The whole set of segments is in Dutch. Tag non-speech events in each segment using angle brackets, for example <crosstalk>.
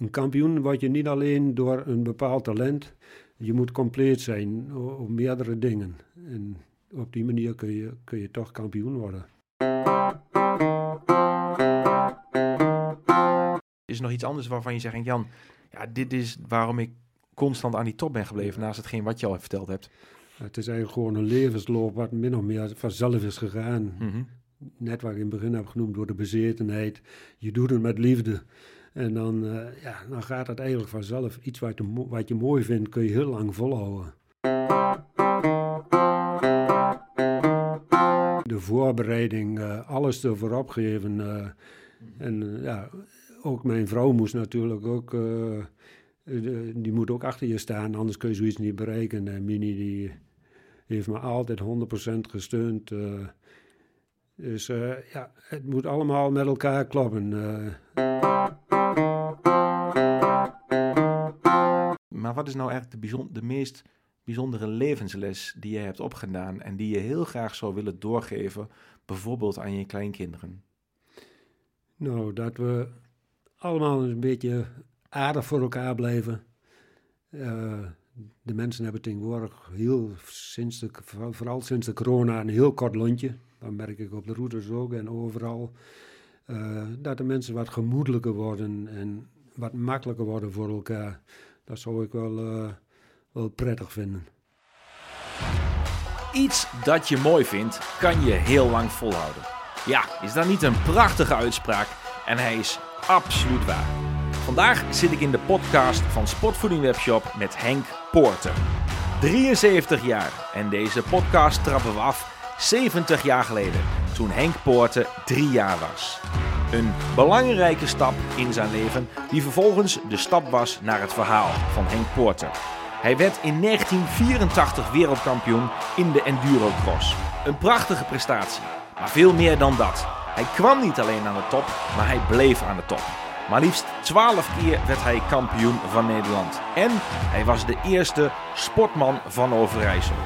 een kampioen word je niet alleen door een bepaald talent. Je moet compleet zijn op meerdere dingen. En op die manier kun je, kun je toch kampioen worden. Is er nog iets anders waarvan je zegt, Jan, ja, dit is waarom ik constant aan die top ben gebleven, naast hetgeen wat je al verteld hebt? Het is eigenlijk gewoon een levensloop wat min of meer vanzelf is gegaan. Mhm. Net wat ik in het begin heb genoemd, door de bezetenheid. Je doet het met liefde. En dan, eh, ja, dan gaat het eigenlijk vanzelf. Iets wat je, wat je mooi vindt, kun je heel lang volhouden. De voorbereiding, eh, alles ervoor opgeven. eh, en ja, ook mijn vrouw moest natuurlijk ook... die moet ook achter je staan, anders kun je zoiets niet bereiken. En Mini die heeft me altijd 100% gesteund. dus ja, het moet allemaal met elkaar kloppen. Maar wat is nou eigenlijk de, bijzon- de meest bijzondere levensles die je hebt opgedaan en die je heel graag zou willen doorgeven, bijvoorbeeld aan je kleinkinderen? Nou, dat we allemaal een beetje aardig voor elkaar blijven. Eh, de mensen hebben tegenwoordig heel sinds de, vooral- vooral sinds de corona een heel kort lontje. Dat merk ik op de routes ook en overal. Eh, dat de mensen wat gemoedelijker worden en wat makkelijker worden voor elkaar. Dat zou ik wel, eh, wel prettig vinden. Iets dat je mooi vindt, kan je heel lang volhouden. Ja, is dat niet een prachtige uitspraak? En hij is absoluut waar. Vandaag zit ik in de podcast van Sportvoeding Webshop met Henk Poorten. 73 jaar en deze podcast trappen we af 70 jaar geleden, toen Henk Poorten 3 jaar was. Een belangrijke stap in zijn leven, die vervolgens de stap was naar het verhaal van Henk Poorten. Hij werd in 1984 wereldkampioen in de endurocross. Een prachtige prestatie, maar veel meer dan dat. Hij kwam niet alleen aan de top, maar hij bleef aan de top. Maar liefst 12 keer werd hij kampioen van Nederland. En hij was de eerste sportman van Overijssel.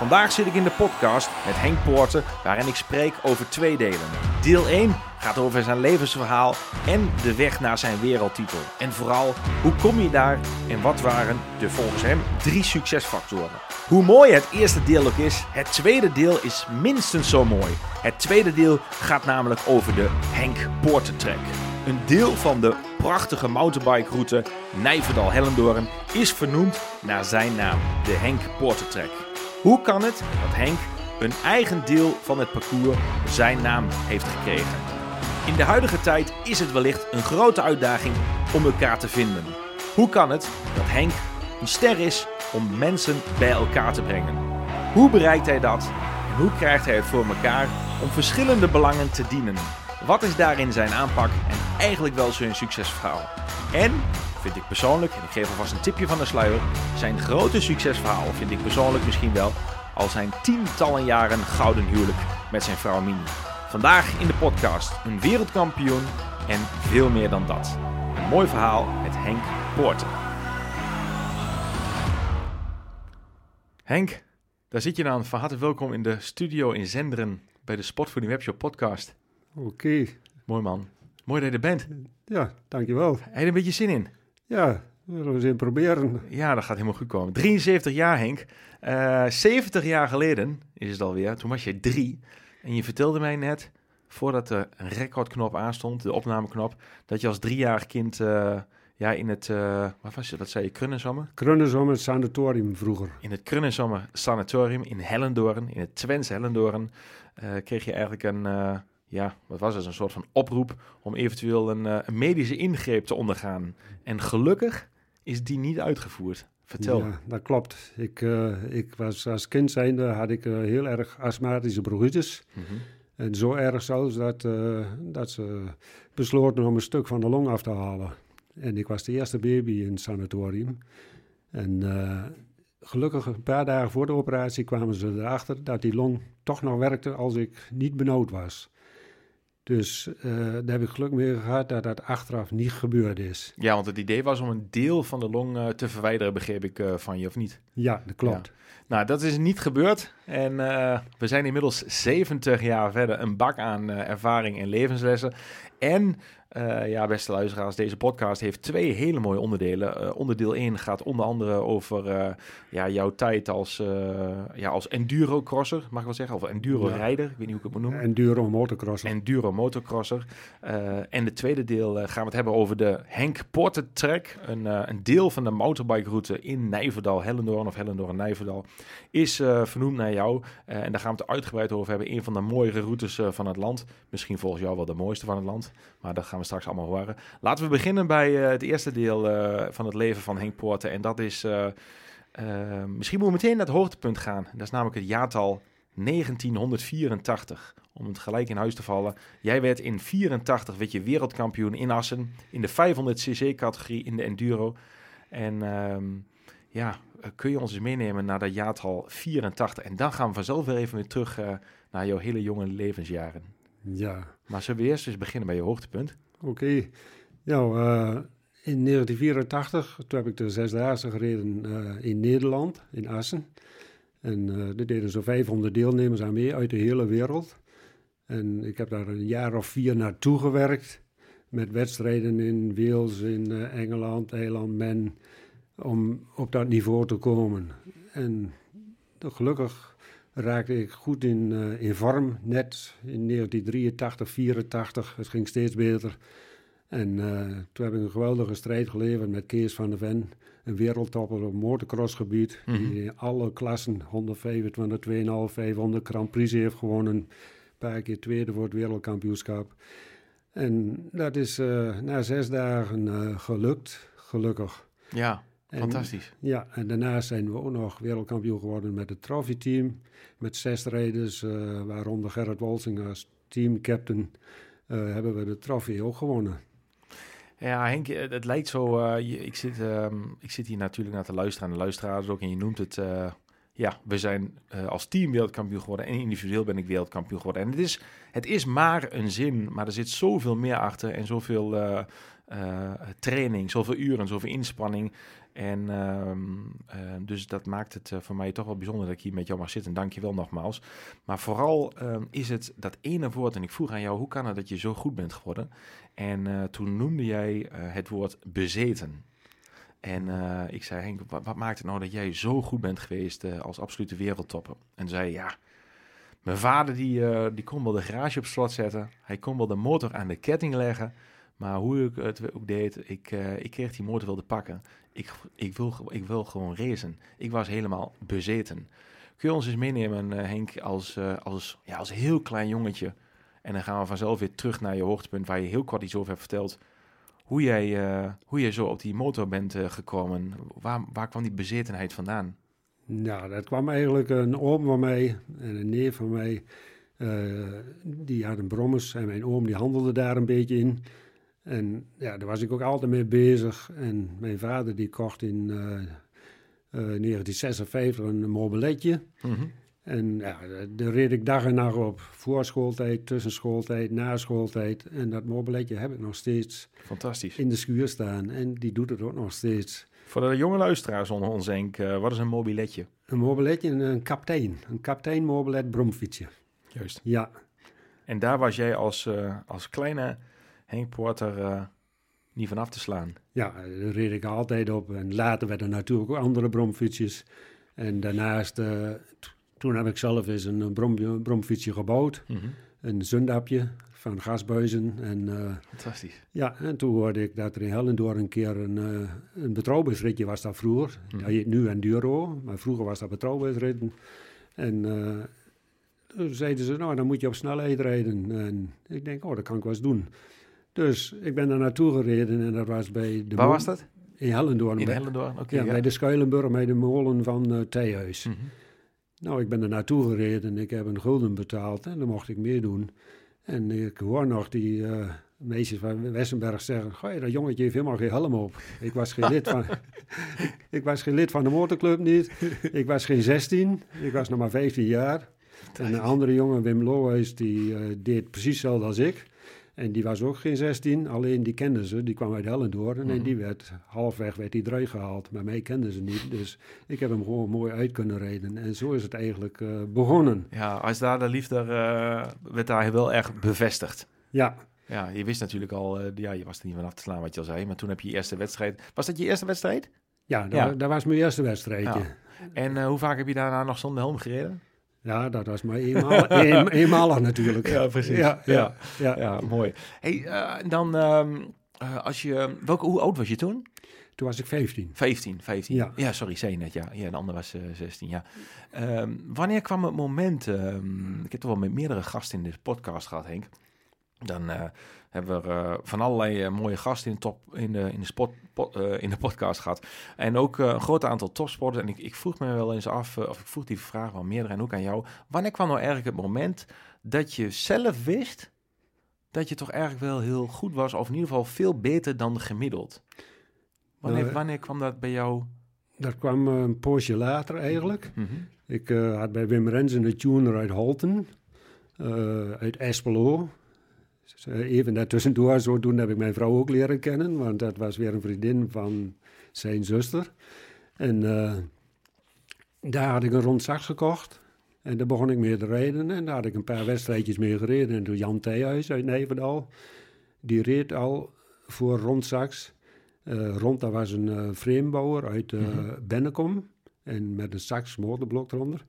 Vandaag zit ik in de podcast met Henk Poorten, waarin ik spreek over twee delen. Deel 1 gaat over zijn levensverhaal en de weg naar zijn wereldtitel. En vooral, hoe kom je daar en wat waren de volgens hem drie succesfactoren? Hoe mooi het eerste deel ook is, het tweede deel is minstens zo mooi. Het tweede deel gaat namelijk over de Henk Poorten Trek. Een deel van de prachtige mountainbike-route Nijverdal-Hellendoorn is vernoemd naar zijn naam, de Henk Poorten Trek. Hoe kan het dat Henk een eigen deel van het parcours zijn naam heeft gekregen? In de huidige tijd is het wellicht een grote uitdaging om elkaar te vinden. Hoe kan het dat Henk een ster is om mensen bij elkaar te brengen? Hoe bereikt hij dat? En hoe krijgt hij het voor elkaar om verschillende belangen te dienen? Wat is daarin zijn aanpak en eigenlijk wel zijn succesverhaal? En, vind ik persoonlijk, en ik geef alvast een tipje van de sluier, zijn grote succesverhaal vind ik persoonlijk misschien wel al zijn tientallen jaren gouden huwelijk met zijn vrouw Mini. Vandaag in de podcast een wereldkampioen en veel meer dan dat. Een mooi verhaal met Henk Poorten. Henk, daar zit je dan. Van harte welkom in de studio in Zenderen bij de Sportvoeding Webshop podcast. Oké, Mooi man. Mooi dat je er bent. ja, dankjewel. Heb je er een beetje zin in? Ja, we zullen eens in proberen. Ja, dat gaat helemaal goed komen. 73 jaar, Henk. Eh 70 jaar geleden is het alweer. Toen was je drie. En je vertelde mij net, voordat de recordknop aanstond, de opnameknop, dat je als driejarig kind eh, ja, in het, eh, wat was je, wat zei je, Krunnensommer? Krunnesom het sanatorium vroeger. In het Krunnensommer Sanatorium in Hellendoorn, in het Twents Hellendoorn, eh, kreeg je eigenlijk een, eh, ja, wat was het, een soort van oproep om eventueel een, eh, een medische ingreep te ondergaan. En gelukkig is die niet uitgevoerd. Vertel. Ja, dat klopt. Ik, eh, ik was als kind zijnde had ik eh, heel erg astmatische bronchitis. Mhm. En zo erg zelfs dat, dat ze besloten om een stuk van de long af te halen. En ik was de eerste baby in het sanatorium. En gelukkig een paar dagen voor de operatie kwamen ze erachter dat die long toch nog werkte als ik niet benauwd was. Dus eh, daar heb ik geluk mee gehad dat dat achteraf niet gebeurd is. Ja, want het idee was om een deel van de long eh, te verwijderen, begreep ik eh, van je, of niet? Ja, dat klopt. Nou, dat is niet gebeurd. En we zijn inmiddels 70 jaar verder, een bak aan ervaring en levenslessen. En Uh, ja, beste luisteraars, deze podcast heeft twee hele mooie onderdelen. Uh, onderdeel 1 gaat onder andere over uh, ja, jouw tijd als, ja, als enduro-crosser, mag ik wel zeggen. Of enduro-rijder, ik weet niet hoe ik het moet noemen. Enduro-motocrosser. Enduro-motocrosser. en de tweede deel gaan we het hebben over de Henk Porter Track. Een, een deel van de motorbike-route in Nijverdal, Hellendoorn of Hellendoorn-Nijverdal, is vernoemd naar jou. en daar gaan we het uitgebreid over hebben. Een van de mooiere routes van het land. Misschien volgens jou wel de mooiste van het land. Maar dat gaan we straks allemaal horen. Laten we beginnen bij het eerste deel van het leven van Henk Poorten. En dat is, misschien moeten we meteen naar het hoogtepunt gaan. Dat is namelijk het jaartal 1984. Om het gelijk in huis te vallen. Jij werd in 84 werd je wereldkampioen in Assen. In de 500cc-categorie in de enduro. En ehm, ja, kun je ons eens meenemen naar dat jaartal 84. En dan gaan we vanzelf weer even weer terug naar jouw hele jonge levensjaren. Ja. Maar zullen we eerst eens beginnen bij je hoogtepunt? Oké. Nou, uh, in 1984, toen heb ik de Zesdaagse gereden uh, in Nederland, in Assen. En er deden zo'n 500 deelnemers aan mee uit de hele wereld. En ik heb daar een jaar of vier naartoe gewerkt. Met wedstrijden in Wales, in Engeland, Eiland, Men. Om op dat niveau te komen. En gelukkig raakte ik goed in, uh, in vorm, net in 1983, 84. Het ging steeds beter. En uh, toen heb ik een geweldige strijd geleverd met Kees van der Ven, een wereldtopper op motocrossgebied, mm -hmm. die in alle klassen, 125, 2,5, 500 Grand Prix heeft gewonnen. Een paar keer tweede voor het wereldkampioenschap. En dat is uh, na zes dagen gelukt, gelukkig. Ja. Fantastisch. Ja, en daarna zijn we ook nog wereldkampioen geworden met het trophy-team. Met zes rijders, uh, waaronder Gerrit Wolsing als teamcaptain, uh, hebben we de trofee ook gewonnen. Ja, Henk, het lijkt zo. Uh, je, ik, zit, um, ik zit hier natuurlijk naar te luisteren aan de luisteraars ook. En je noemt het. ja, we zijn als team wereldkampioen geworden. En individueel ben ik wereldkampioen geworden. En het is, het is maar een zin, maar er zit zoveel meer achter. En zoveel training, zoveel uren, zoveel inspanning. En uh, dus dat maakt het uh, voor mij toch wel bijzonder dat ik hier met jou mag zitten. Dank je wel nogmaals. Maar vooral uh, is het dat ene woord. En ik vroeg aan jou, hoe kan het dat je zo goed bent geworden? En eh, toen noemde jij het woord bezeten. En ik zei, Henk, wat, maakt het nou dat jij zo goed bent geweest als absolute wereldtopper? En zei, ja, mijn vader die, die kon wel de garage op slot zetten. Hij kon wel de motor aan de ketting leggen. Maar hoe ik het ook deed, ik, ik kreeg die motor wel te pakken ik, ik, wil, ik wil gewoon racen. Ik was helemaal bezeten. Kun je ons eens meenemen, uh, Henk, als, uh, als, ja, als heel klein jongetje? En dan gaan we vanzelf weer terug naar je hoogtepunt, waar je heel kort iets over hebt verteld. Hoe jij, uh, hoe zo op die motor bent gekomen. Waar, waar kwam die bezetenheid vandaan? Nou, dat kwam eigenlijk een oom van mij en een neef van mij. die hadden brommers en mijn oom die handelde daar een beetje in. En ja, daar was ik ook altijd mee bezig. En mijn vader die kocht in uh, uh, 1956 een mobiletje. Mm -hmm. En ja, daar reed ik dag en nacht op. Voor schooltijd, tussen schooltijd, na schooltijd. En dat mobiletje heb ik nog steeds Fantastisch. in de schuur staan. En die doet het ook nog steeds. Voor de jonge luisteraars onder ons, denk uh, wat is een mobiletje? Een mobiletje, een, een kaptein. Een kaptein mobilet bromfietsje. Juist. Ja. En daar was jij als, als kleine Henk Porter uh, niet vanaf te slaan. Ja, daar reed ik altijd op. En later werden natuurlijk ook andere bromfietsjes. En daarnaast, uh, toen heb ik zelf eens een brom, bromfietsje gebouwd. Mm -hmm. Een zundapje van gasbuizen. En, uh, Fantastisch. Ja, en toen hoorde ik dat er in Hellendoor een keer een, uh, een was dat vroeger. Mm -hmm. Dat heet nu Enduro, maar vroeger was dat betrouwbaarheidsritten. En toen zeiden ze, nou, dan moet je op snelheid rijden. En ik denk, oh, dat kan ik wel eens doen. Dus ik ben daar naartoe gereden en dat was bij de... Waar was dat? In Hellendoorn. In Hellendoorn, oké. Okay, ja, ja, bij de Schuilenburg, bij de molen van uh, Theehuis. Mm -hmm. Nou, ik ben er naartoe gereden en ik heb een gulden betaald en dan mocht ik meedoen. En ik hoor nog die uh, meisjes van Wessenberg zeggen, goh, dat jongetje heeft helemaal geen helm op. Ik was geen lid van, ik, <laughs> ik, was geen lid van de motorclub niet. Ik was geen 16, ik was nog maar 15 jaar. <laughs> En een andere jongen, Wim Lohuis, die uh, deed precies hetzelfde als ik. En die was ook geen 16, alleen die kenden ze. Die kwam uit Hellendoorn en mm. die werd halfweg werd die eruit gehaald. Maar mij kenden ze niet, dus ik heb hem gewoon mooi uit kunnen rijden. En zo is het eigenlijk uh, begonnen. Ja, als daar de liefde uh, werd daar wel erg bevestigd. Ja. Ja, je wist natuurlijk al, eh, ja, je was er niet van af te slaan wat je al zei. Maar toen heb je je eerste wedstrijd. Was dat je eerste wedstrijd? Ja, dat, Ja. wa- dat was mijn eerste wedstrijdje. Ja. En eh, hoe vaak heb je daarna nog zonder helm gereden? Ja, dat was maar eenmaal, <laughs> een, eenmalig natuurlijk. Ja, precies. Ja, ja, ja. Ja, mooi. Hey, eh, dan, ehm, eh, als je, welke, hoe oud was je toen? Toen was ik 15. 15, 15. Ja. sorry, zei net, ja. ja de ander was eh 16, ja. Ehm, wanneer kwam het moment, ehm, ik heb toch wel met meerdere gasten in deze podcast gehad, Henk. Dan eh, hebben we eh, van allerlei eh, mooie gasten in, de top, in, de, in, de spot, eh, in de <laughs> podcast gehad. En ook een groot aantal topsporters. En ik, ik vroeg me wel eens af, of ik vroeg die vraag wel meerdere en ook aan jou. Wanneer kwam nou eigenlijk het moment dat je zelf wist dat je toch eigenlijk wel heel goed was, of in ieder geval veel beter dan gemiddeld? Wanneer, Nou, wanneer kwam dat bij jou? Dat kwam een poosje later eigenlijk. Mhm. Ik had bij Wim Rensen de tuner uit Holten, uit Espelo. Even daartussendoor, zodoende heb ik mijn vrouw ook leren kennen, want dat was weer een vriendin van zijn zuster. En eh, daar had ik een rond sax gekocht. En daar begon ik mee te rijden. En daar had ik een paar wedstrijdjes mee gereden. En toen Jan Theehuis uit Nijverdal, die reed al voor rond sax. Eh, rond, dat was een eh framebouwer uit Mhm. Bennekom. En met een sax motorblok eronder.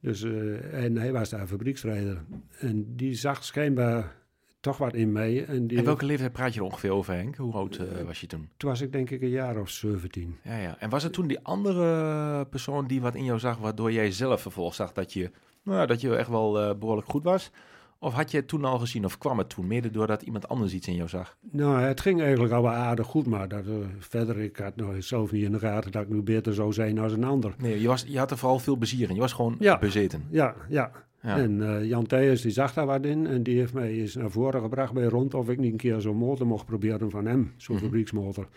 Dus, en hij was daar fabrieksrijder. En die zag schijnbaar toch wat in mij. En, die, En welke leeftijd praat je er ongeveer over, Henk? Hoe oud eh, was je toen? Toen was ik denk ik een jaar of 17. Ja, ja. En was het toen die andere persoon die wat in jou zag, waardoor jij zelf vervolgens zag dat je, nou, ja, dat je echt wel eh, behoorlijk goed was? Of had je het toen al gezien, of kwam het toen mede doordat iemand anders iets in jou zag? Nou, het ging eigenlijk al wel aardig goed, maar dat, eh, verder, ik had nog zelf niet in de gaten dat ik nu beter zou zijn als een ander. Nee, je, was, je had er vooral veel plezier in. Je was gewoon Ja. bezeten. Ja, ja. Ja. En eh, Jan Thijs die zag daar wat in en die heeft mij eens naar voren gebracht bij rond of ik niet een keer zo'n motor mocht proberen van hem, zo'n Mhm. fabrieksmotor.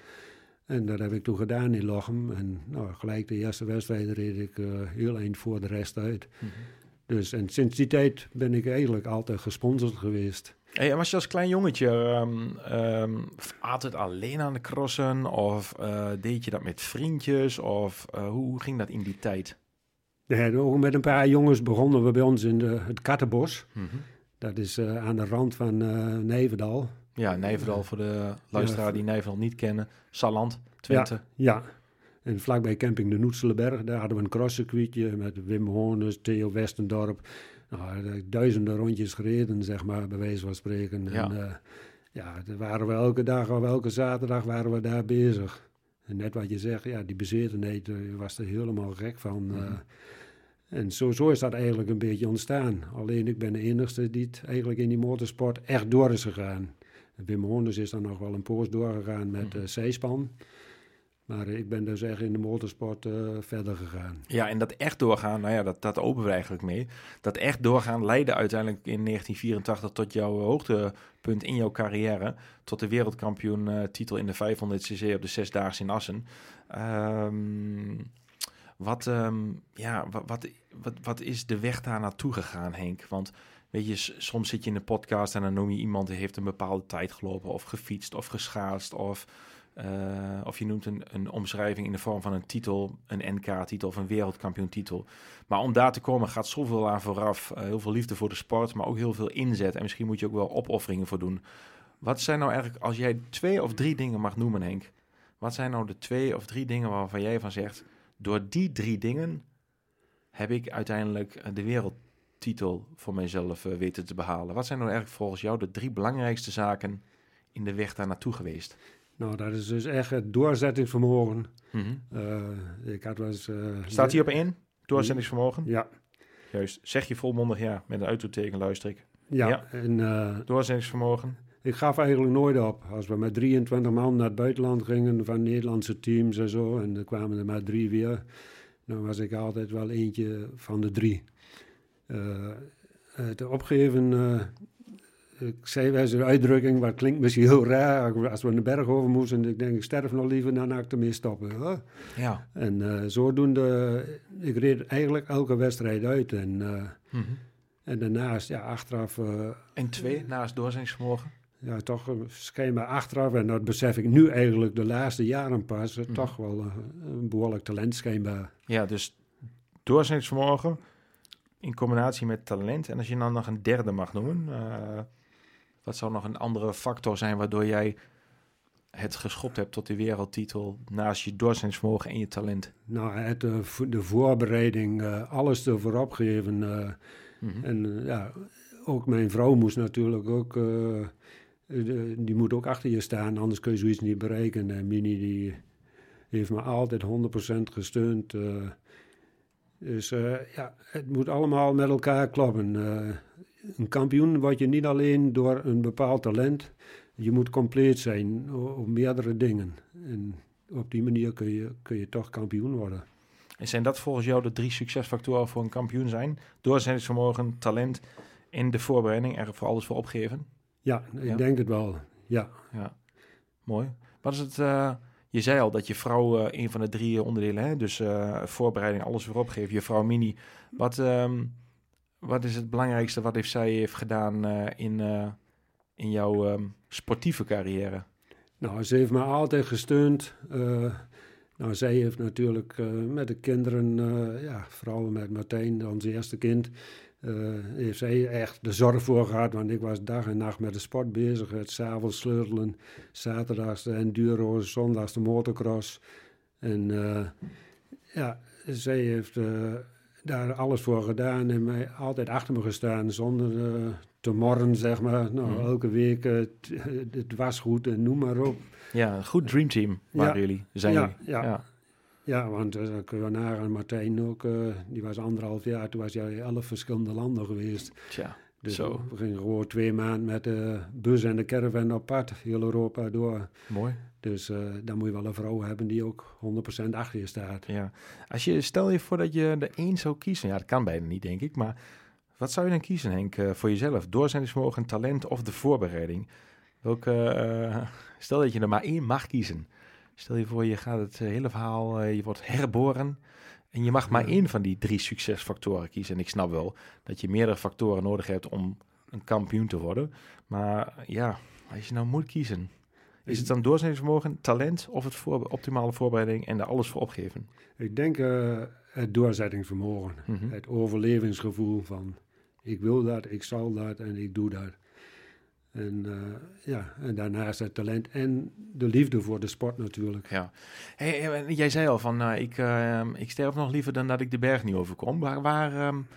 En dat heb ik toen gedaan in Lochem. En nou, gelijk de eerste wedstrijd reed ik eh, heel eind voor de rest uit. Mhm. Dus, en sinds die tijd ben ik eigenlijk altijd gesponsord geweest. Hey, en was je als klein jongetje ehm, ehm, altijd alleen aan de crossen? Of eh, deed je dat met vriendjes? Of hoe ging dat in die tijd? Ja, ook met een paar jongens begonnen we bij ons in de, het Kattenbos. Mhm. Dat is eh, aan de rand van Nijverdal. Ja, Nijverdal voor de luisteraar Ja. die Nijverdal niet kennen. Salland, Twente. Ja, en vlakbij camping de Noetselenberg, daar hadden we een crosscircuitje met Wim Hoornes, Theo Westendorp. Nou, duizenden rondjes gereden, zeg maar, bij wijze van spreken. Ja. En, eh, ja, daar waren we elke dag of elke zaterdag waren we daar bezig. En net wat je zegt, ja, die bezetenheid, eh, was er helemaal gek van. eh. Mhm. en zo, zo is dat eigenlijk een beetje ontstaan. Alleen ik ben de enigste die het eigenlijk in die motorsport echt door is gegaan. Wim Hoornes is dan nog wel een poos doorgegaan met Mhm. eh zijspan. Maar ik ben dus echt in de motorsport eh, verder gegaan. Ja, en dat echt doorgaan, nou ja, dat, dat openen we eigenlijk mee. Dat echt doorgaan leidde uiteindelijk in 1984 tot jouw hoogtepunt in jouw carrière. Tot de wereldkampioen eh, titel in de 500 cc op de Zesdaagse in Assen. Ehm, wat, ehm, ja, wat, wat, wat, wat is de weg daar naartoe gegaan, Henk? Want weet je, soms zit je in een podcast en dan noem je iemand die heeft een bepaalde tijd gelopen of gefietst of geschaatst of... eh, of je noemt een, een omschrijving in de vorm van een titel, een NK-titel of een wereldkampioentitel. Maar om daar te komen gaat zoveel aan vooraf. Eh, heel veel liefde voor de sport, maar ook heel veel inzet. En misschien moet je ook wel opofferingen voor doen. Wat zijn nou eigenlijk, als jij twee of drie dingen mag noemen, Henk. Wat zijn nou de twee of drie dingen waarvan jij van zegt... door die drie dingen heb ik uiteindelijk eh, de wereldtitel voor mijzelf eh, weten te behalen. Wat zijn nou eigenlijk volgens jou de drie belangrijkste zaken in de weg daar naartoe geweest? Nou, dat is dus echt het doorzettingsvermogen. Mhm. Eh, ik had wel eens... eh, Staat hierop in? Doorzettingsvermogen? Ja, Juist. Zeg je volmondig ja, met een uitroepteken luister ik. ja. Ja. en eh, Doorzettingsvermogen. ik gaf eigenlijk nooit op. Als we met 23 man naar het buitenland gingen van Nederlandse teams en zo... en er kwamen er maar drie weer... dan was ik altijd wel eentje van de drie. Het opgeven... eh, ik zei wel een uitdrukking, wat klinkt misschien heel raar... als we een berg over moesten... ik denk, ik sterf nog liever dan ik ermee stoppen. Huh? Ja. En eh, zodoende, ik reed eigenlijk elke wedstrijd uit. En, eh, Mhm. en daarnaast, ja, achteraf, eh, En twee, naast doorzettingsvermogen. ja, toch eh, schijnbaar achteraf, en dat besef ik nu eigenlijk de laatste jaren pas, eh, Mhm. toch wel eh, een behoorlijk talent schijnbaar. Ja, dus doorzettingsvermogen in combinatie met talent. En als je dan nog een derde mag noemen, eh, wat zou nog een andere factor zijn waardoor jij het geschopt hebt tot de wereldtitel naast je doorzettingsvermogen en je talent? Nou, het, uh, de voorbereiding, uh, alles ervoor opgeven. Uh, mm -hmm. En ja, ook mijn vrouw moest natuurlijk ook, die moet ook achter je staan, anders kun je zoiets niet bereiken. En Mini die heeft me altijd 100% gesteund. dus ja, het moet allemaal met elkaar kloppen. Een kampioen word je niet alleen door een bepaald talent je moet compleet zijn op meerdere dingen. En op die manier kun je, kun je toch kampioen worden. En zijn dat volgens jou de drie succesfactoren voor een kampioen zijn? Doorzettingsvermogen, talent en de voorbereiding, er voor alles voor opgeven? Ja, ik denk het wel. Ja. ja. Mooi. Wat is het... Uh, je zei al dat je vrouw uh, een van de drie onderdelen, hè? dus uh, voorbereiding, alles voor opgeven. Je vrouw Mini. Wat, um, wat is het belangrijkste wat heeft zij heeft gedaan in in jouw um, sportieve carrière? Nou, ze heeft me altijd gesteund. Uh, nou, zij heeft natuurlijk met de kinderen, ja, vooral met Martijn, ons eerste kind, heeft zij echt de zorg voor gehad. Want ik was dag en nacht met de sport bezig. Het s'avonds sleutelen, zaterdags de enduro, zondags de motocross. En ja, zij heeft daar alles voor gedaan en mij altijd achter me gestaan zonder te morren, zeg maar. Nou, mm. elke week uh, het was goed en noem maar op. Ja, een goed dreamteam waren ja, jullie, zijn ja, jullie. Ja, ja. ja want uh, kun je nagaan, Martijn ook, uh, die was anderhalf jaar, toen was jij elf verschillende landen geweest. Tja, dus zo. we gingen gewoon twee maanden met de bus en de caravan op pad, heel Europa door. Mooi. Dus uh, dan moet je wel een vrouw hebben die ook 100% achter je staat. Ja. Als je, stel je voor dat je de één zou kiezen, ja dat kan bijna niet denk ik, maar wat zou je dan kiezen, Henk, uh, voor jezelf? Doorzettingsvermogen, talent of de voorbereiding? Welke, uh, stel dat je er maar één mag kiezen. Stel je voor, je gaat het eh, hele verhaal, je wordt herboren. En je mag maar één van die drie succesfactoren kiezen. En ik snap wel dat je meerdere factoren nodig hebt om een kampioen te worden. Maar ja, als je nou moet kiezen, is het dan doorzettingsvermogen, talent of het voor, optimale voorbereiding en daar alles voor opgeven? Ik denk uh, het doorzettingsvermogen, mm -hmm. het overlevingsgevoel van ik wil dat, ik zal dat en ik doe dat. En, uh, ja, en daarnaast het talent en de liefde voor de sport natuurlijk. Ja. Hey, jij zei al van, uh, ik, uh, ik sterf nog liever dan dat ik de berg niet overkom. Waar, waar, um,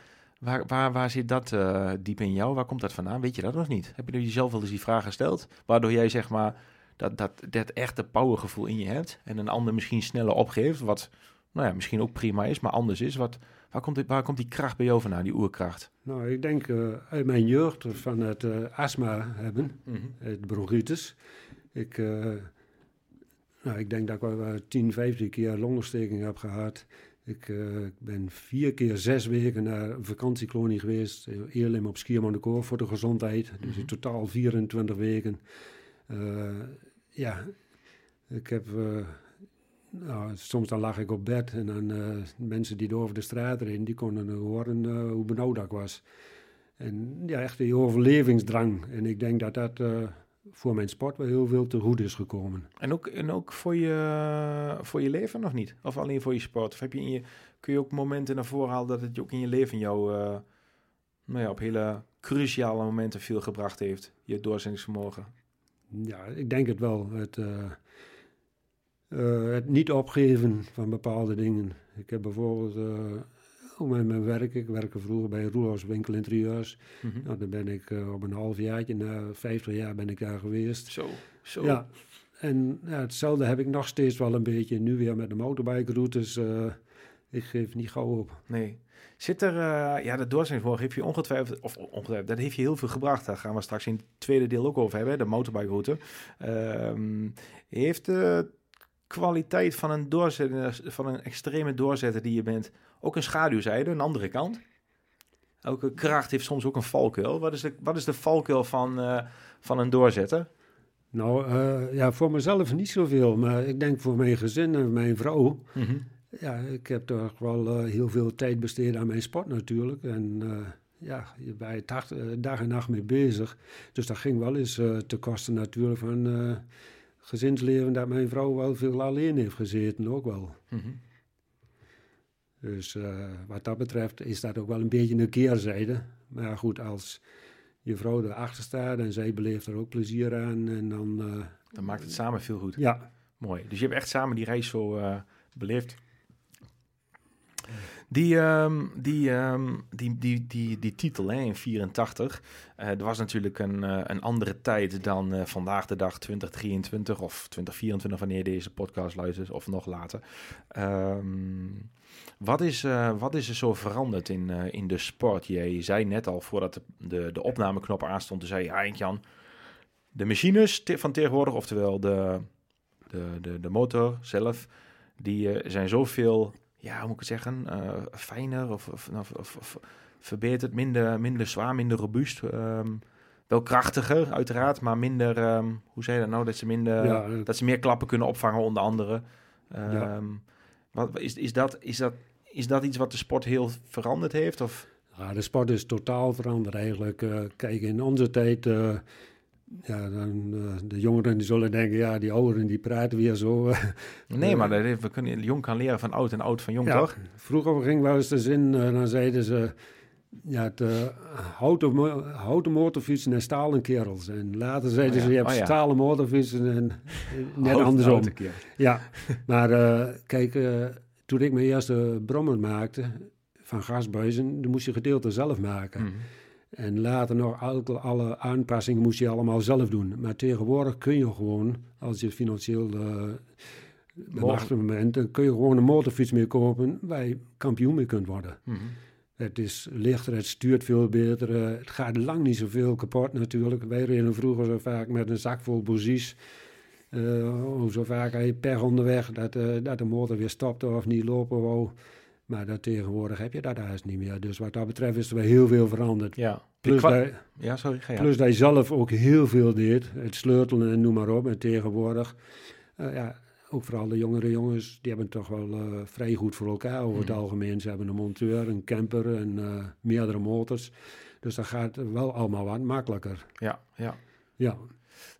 waar, waar, waar zit dat diep in jou? Waar komt dat vandaan? Weet je dat nog niet? Heb je jezelf wel eens die vraag gesteld? Waardoor jij zeg maar dat, dat, dat echte powergevoel in je hebt en een ander misschien sneller opgeeft, wat nou ja, misschien ook prima is, maar anders is. Wat, waar, komt die, waar komt die kracht bij jou vandaan, die oerkracht? Nou, ik denk uh, uit mijn jeugd van het uh, astma hebben, mm -hmm. het bronchitis. Ik, uh, nou, ik denk dat ik wel 10, 15 keer longontsteking heb gehad. Ik ben vier keer zes weken naar een vakantiekolonie geweest. Eerlijk op Schiermonnikoor voor de gezondheid. Dus in totaal 24 weken. Ja, ik heb nou, soms dan lag ik op bed en dan uh, mensen die door de straat reden, die konden horen uh, hoe benauwd ik was. En ja, echt die overlevingsdrang. En ik denk dat dat voor mijn sport wel heel veel te goed is gekomen. En ook, en ook voor, je, voor je leven nog niet? Of alleen voor je sport? Of heb je in je, kun je ook momenten naar voren halen dat het ook in je leven jou nou ja, op hele cruciale momenten veel gebracht heeft? Je doorzettingsvermogen? Ja, ik denk het wel. Het uh, het niet opgeven van bepaalde dingen. Ik heb bijvoorbeeld uh, met mijn werk, ik werkte vroeger bij Roelofs Winkel Interieurs. Mm -hmm. nou, dan ben ik op een halfjaartje, na 50 jaar ben ik daar geweest. Zo, zo. Ja, en ja, hetzelfde heb ik nog steeds wel een beetje, nu weer met de motorbike routes. Ik geef niet gauw op. Nee. Zit er, uh, ja, de doorzettingsvermogen heeft je ongetwijfeld, of ongetwijfeld, dat heeft je heel veel gebracht. Daar gaan we straks in het tweede deel ook over hebben, de motorbike route. Uh, heeft uh, kwaliteit van een doorzetter, van een extreme doorzetter die je bent, ook een schaduwzijde, een andere kant? Elke kracht heeft soms ook een valkuil. Wat is de, wat is de valkuil van, uh, van een doorzetter? Nou, uh, ja, voor mezelf niet zoveel, maar ik denk voor mijn gezin en mijn vrouw. Mm -hmm. Ja, ik heb toch wel uh, heel veel tijd besteed aan mijn sport natuurlijk. En ja, je bent dag en nacht mee bezig. Dus dat ging wel eens te kosten natuurlijk van gezinsleven dat mijn vrouw wel veel alleen heeft gezeten, ook wel. Mm -hmm. Dus wat dat betreft is dat ook wel een beetje een keerzijde. Maar goed, als je vrouw erachter staat en zij beleeft er ook plezier aan. En dan, eh, Dan maakt het samen veel goed. ja, Mooi. Dus je hebt echt samen die reis zo eh, beleefd. Die, ehm, die, ehm, die, die, die, die titel hè, in 84, eh er was natuurlijk een, eh, een andere tijd dan eh, vandaag de dag 2023 of 2024 wanneer deze podcast luistert of nog later. Ehm, wat, is, eh, wat is er zo veranderd in, in de sport? Jij zei net al voordat de, de, opnameknop aanstond, zei je, ja Henk-Jan, de machines van tegenwoordig, oftewel de, de, de, de motor zelf, die zijn zoveel, ja, hoe moet ik het zeggen, eh, fijner of, of, of, of- verbeterd, minder, minder zwaar, minder robuust. ehm, wel krachtiger, uiteraard, maar minder, ehm, hoe zei je dat nou, dat ze minder, ja, eh, dat ze meer klappen kunnen opvangen, onder andere. Ehm, Ja. wat, is, is, dat, is, dat, is dat iets wat de sport heel veranderd heeft? Of? Ja, de sport is totaal veranderd eigenlijk. Eh, kijk, in onze tijd, ja, dan, eh, de jongeren die zullen denken, ja, die ouderen die praten weer zo. eh. Nee, Eh, maar dat we kunnen, jong kan leren van oud en oud van jong, Ja, toch? Vroeger ging wel eens de zin, dan zeiden ze, ja, het uh, houten, houten motorfietsen en stalen kerels. En later zeiden Oh ja, ze, je hebt oh ja. stalen motorfietsen en net andersom. Ja, maar kijk, toen ik mijn eerste brommer maakte van gasbuizen, dan moest je gedeelte zelf maken. Mhm. En later nog alle, aanpassingen moest je allemaal zelf doen. Maar tegenwoordig kun je gewoon, als je financieel uh, bemachtigd bent, dan kun je gewoon een motorfiets mee kopen waar je kampioen mee kunt worden. Mhm. Het is lichter, het stuurt veel beter. eh, het gaat lang niet zoveel kapot natuurlijk. Wij reden vroeger zo vaak met een zak vol bozies. Uh, zo vaak had je pech onderweg dat, uh, dat de motor weer stopte of niet lopen wou. Maar dat tegenwoordig heb je dat juist niet meer. Dus wat dat betreft is er wel heel veel veranderd. Ja. Plus, dat, ja, sorry. Ga plus dat je zelf ook heel veel deed. Het sleutelen en noem maar op. En tegenwoordig, uh, ja, ook vooral de jongere jongens, die hebben toch wel uh, vrij goed voor elkaar over het Mhm. algemeen. Ze hebben een monteur, een camper en uh, meerdere motors. Dus dat gaat wel allemaal wat makkelijker. Ja, ja. Ja,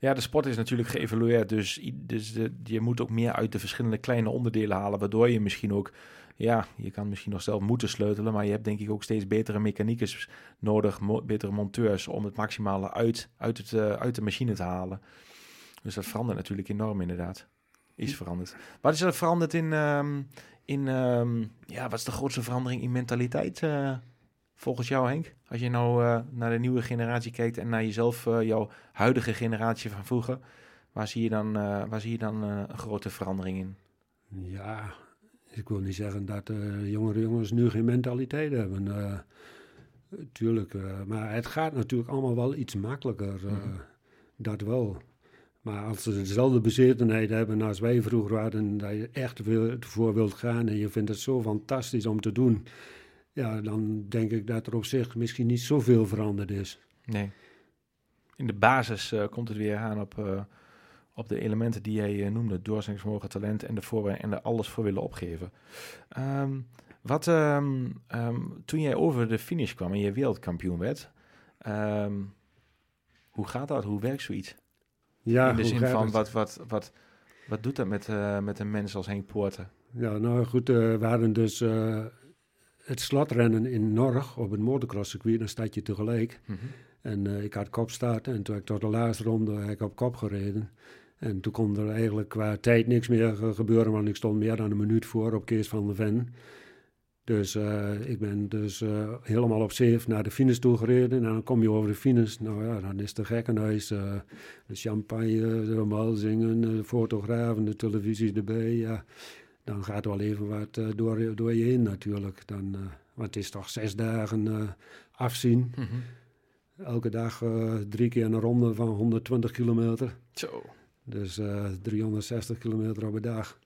Ja, de sport is natuurlijk geëvalueerd, dus, dus de, je moet ook meer uit de verschillende kleine onderdelen halen, waardoor je misschien ook, ja, je kan misschien nog zelf moeten sleutelen, maar je hebt denk ik ook steeds betere mechaniekers nodig, mo- betere monteurs, om het maximale uit, uit, het, eh, uit de machine te halen. Dus dat verandert natuurlijk enorm inderdaad. Is veranderd. Wat is er veranderd in, ehm, in ehm, ja, wat is de grootste verandering in mentaliteit eh, volgens jou Henk? Als je nou eh, naar de nieuwe generatie kijkt en naar jezelf, jouw huidige generatie van vroeger, waar zie je dan, waar zie je dan een grote verandering in? ja ik wil niet zeggen dat uh, jongere jongens nu geen mentaliteit hebben. Uh, tuurlijk, uh, maar het gaat natuurlijk allemaal wel iets makkelijker. Mhm. Dat wel. Maar als ze dezelfde bezetenheid hebben als wij vroeger hadden, dat je echt voor wilt gaan en je vindt het zo fantastisch om te doen, ja, dan denk ik dat er op zich misschien niet zoveel veranderd is. Nee. In de basis komt het weer aan op, op de elementen die jij uh, noemde: doorzettingsvermogen, talent en de voorbereiding en er alles voor willen opgeven. Um, wat, um, um, toen jij over de finish kwam en je wereldkampioen werd, hoe gaat dat? Hoe werkt zoiets? Ja, In de zin van, wat, wat, wat, wat doet dat met, uh, met een mens als Henk Poorten? Ja, nou goed, uh, we hadden dus uh, het slotrennen in Norg op het motocrosscircuit, dan staat je tegelijk. Mm -hmm. En uh, ik had kopstart en toen ik tot de laatste ronde heb ik op kop gereden. En toen kon er eigenlijk qua tijd niks meer gebeuren, want ik stond meer dan een minuut voor op Kees van der Ven. Dus uh, ik ben dus uh, helemaal op safe naar de finish toe gereden. En dan kom je over de finish. Nou ja, dan is de gekkenhuis. Uh, de champagne, de omhelzingen, de fotografen, de televisie erbij. Ja, dan gaat er wel even wat door, door je heen natuurlijk. Dan, want het is toch zes dagen afzien. Mm -hmm. Elke dag drie keer een ronde van 120 kilometer. Zo. Dus uh, 360 kilometer op een dag.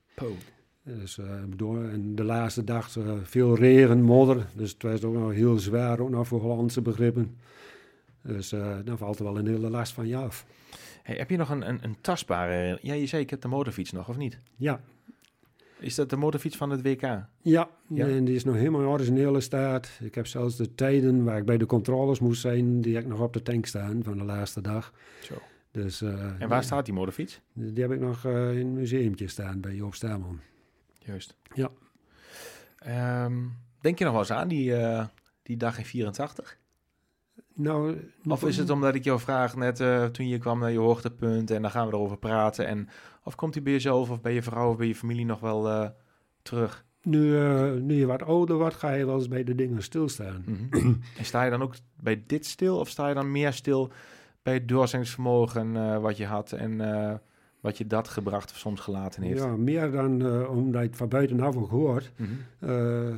Dus uh, door. En de laatste dag uh, veel regen, modder. Dus het was ook nog heel zwaar, ook nog voor Hollandse begrippen. Dus dan valt er wel een hele last van je af. Hey, heb je nog een, een, een tastbare... Ja, je zei ik heb de motorfiets nog, of niet? Ja. Is dat de motorfiets van het WK? Ja, Ja. en die is nog helemaal in originele staat. Ik heb zelfs de tijden waar ik bij de controles moest zijn, die heb ik nog op de tank staan van de laatste dag. Zo. Dus, uh, En waar staat die motorfiets? Die heb ik nog uh, in een museumtje staan bij Joop Staarman. Juist. Ja. Um, denk je nog wel eens aan die, uh, die dag in 84? Nou, Of is het omdat ik jou vraag net eh, toen je kwam naar je hoogtepunt en dan gaan we erover praten. En, of komt hij bij jezelf of bij je vrouw of bij je familie nog wel eh, terug? Nu, eh, nu je wat ouder wordt, ga je wel eens bij de dingen stilstaan. Mhm. en sta je dan ook bij dit stil of sta je dan meer stil bij het doorzettingsvermogen eh, wat je had en eh, wat je dat gebracht of soms gelaten heeft? Ja, meer dan eh, omdat het van buitenaf ook hoort. Mhm.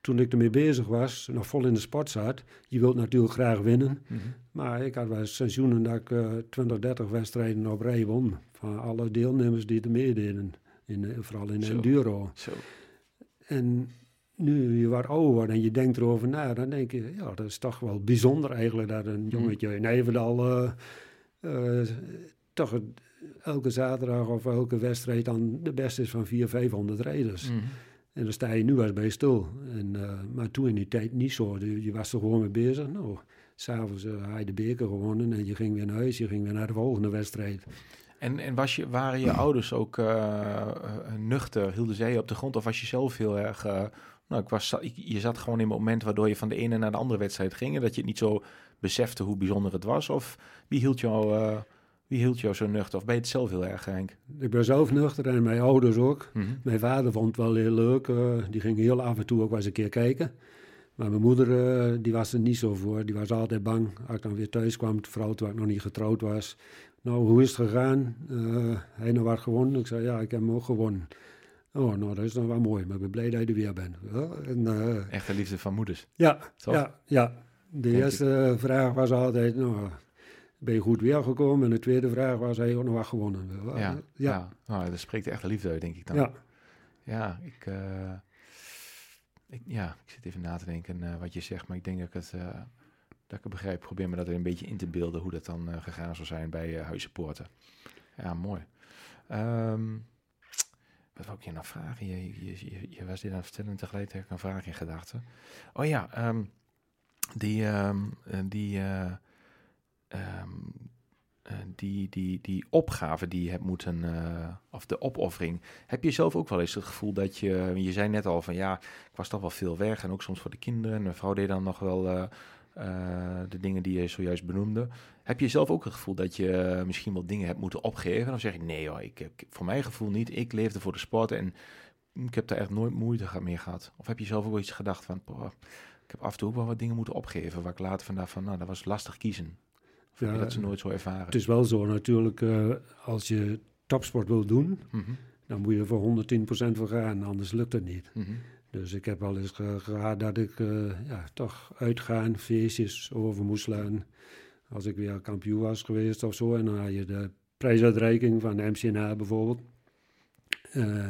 Toen ik ermee bezig was, nog vol in de sport zat, je wilt natuurlijk graag winnen. Mhm. Maar ik had wel seizoenen dat ik eh 20, 30 wedstrijden op rij won. Van alle deelnemers die er meededen. In, vooral in de Zo. enduro. Zo. En nu je wat ouder wordt en je denkt erover na, dan denk je, ja, dat is toch wel bijzonder eigenlijk dat een jongetje in Everdal eh, eh, toch elke zaterdag of elke wedstrijd dan de beste is van 400, 500 rijders. Mhm. En dan sta je nu wel bij stil. En, eh, maar toen in die tijd niet zo. Je, je was er gewoon mee bezig. Nou, s'avonds uh, had je de beker gewonnen en je ging weer naar huis. Je ging weer naar de volgende wedstrijd. En, en was je, waren je ouders ook eh, nuchter? Hielden zij je op de grond? Of was je zelf heel erg... nou, ik was, ik- je zat gewoon in een moment waardoor je van de ene naar de andere wedstrijd ging... en dat je het niet zo besefte hoe bijzonder het was? Of wie hield jou, eh, wie hield jou zo nuchter? Of ben je het zelf heel erg, Henk? Ik ben zelf nuchter en mijn ouders ook. Mhm. Mijn vader vond het wel heel leuk. eh, die ging heel af en toe ook wel eens een keer kijken. Maar mijn moeder, eh, die was er niet zo voor. Die was altijd bang als ik dan weer thuis kwam. Vooral toen ik nog niet getrouwd was. Nou, hoe is het gegaan? Hij nog wat gewonnen? Ik zei, ja, ik heb hem ook gewonnen. Oh, nou, dat is dan wel mooi. Maar ik ben blij dat je er weer bent. Ja, en, eh, Echte liefde van moeders. ja, Toch? ja, ja. De Denk eerste vraag was altijd, nou, ben je goed weergekomen? En de tweede vraag was, hij ook nog wat gewonnen? Ja, ja. ja, Nou, dat spreekt de echte liefde uit, denk ik dan. ja. Ja, ik, eh, ik, ja, ik zit even na te denken eh, wat je zegt, maar ik denk dat ik het, dat ik het begrijp. Probeer me dat er een beetje in te beelden hoe dat dan gegaan zou zijn bij Huizenpoorten. Ja, mooi. Ehm, wat wou ik je nou vragen? Je, je, was dit aan het vertellen en ik een vraag in gedachten. Oh ja, ehm, die, ehm, eh, die, eh, ehm, eh, die, die, die opgave die je hebt moeten, of de opoffering, heb je zelf ook wel eens het gevoel dat je, je zei net al van ja, ik was toch wel veel weg en ook soms voor de kinderen en mijn vrouw deed dan nog wel de dingen die je zojuist benoemde. Heb je zelf ook het gevoel dat je eh, misschien wel dingen hebt moeten opgeven? Of zeg je nee hoor, ik, ik, voor mijn gevoel niet, ik leefde voor de sport en ik heb daar echt nooit moeite mee gehad. Of heb je zelf ook iets gedacht van, "Poh, ik heb af en toe ook wel wat dingen moeten opgeven, waar ik later vandaag van, nou dat was lastig kiezen. Of heb je Ja, dat ze nooit zo ervaren? Het is wel zo natuurlijk, eh, als je topsport wil doen, Mhm, dan moet je er voor 110% voor gaan, anders lukt het niet. mhm. Dus ik heb wel eens ge- gehad dat ik eh, ja, toch uitgaan, feestjes over moest slaan. Als ik weer kampioen was geweest of zo, en dan had je de prijsuitreiking van de MCNA bijvoorbeeld. Eh,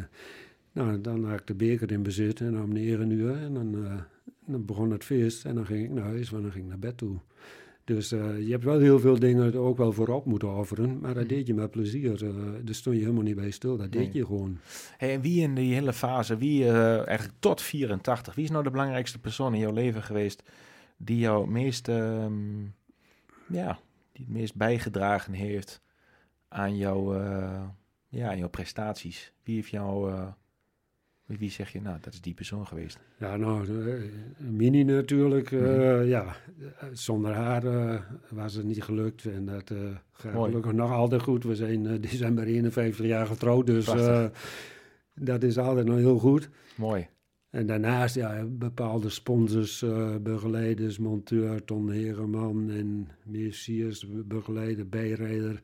nou, dan had ik de beker in bezit en om 9 uur en dan, eh, dan begon het feest en dan ging ik naar huis, want dan ging ik naar bed toe. Dus eh, je hebt wel heel veel dingen er ook wel voorop moeten offeren, maar dat deed je met plezier. eh daar stond je helemaal niet bij stil, dat deed je gewoon. Hey, en wie in die hele fase, wie eh, eigenlijk tot 84, wie is nou de belangrijkste persoon in jouw leven geweest die jou meest, ehm, ja, die het meest bijgedragen heeft aan jouw, eh, ja, aan jouw prestaties? Wie heeft jou, eh, wie, zeg je, nou, dat is die persoon geweest? Ja, nou, eh, Mini natuurlijk. eh, Mhm. Ja, zonder haar eh, was het niet gelukt. En dat gaat Mooi. gelukkig nog altijd goed. We zijn december 51 jaar getrouwd, dus dat is altijd nog heel goed. Mooi. En daarnaast ja, bepaalde sponsors, begeleiders, monteur, Ton Hegeman en Messiers, begeleider, bijrijder.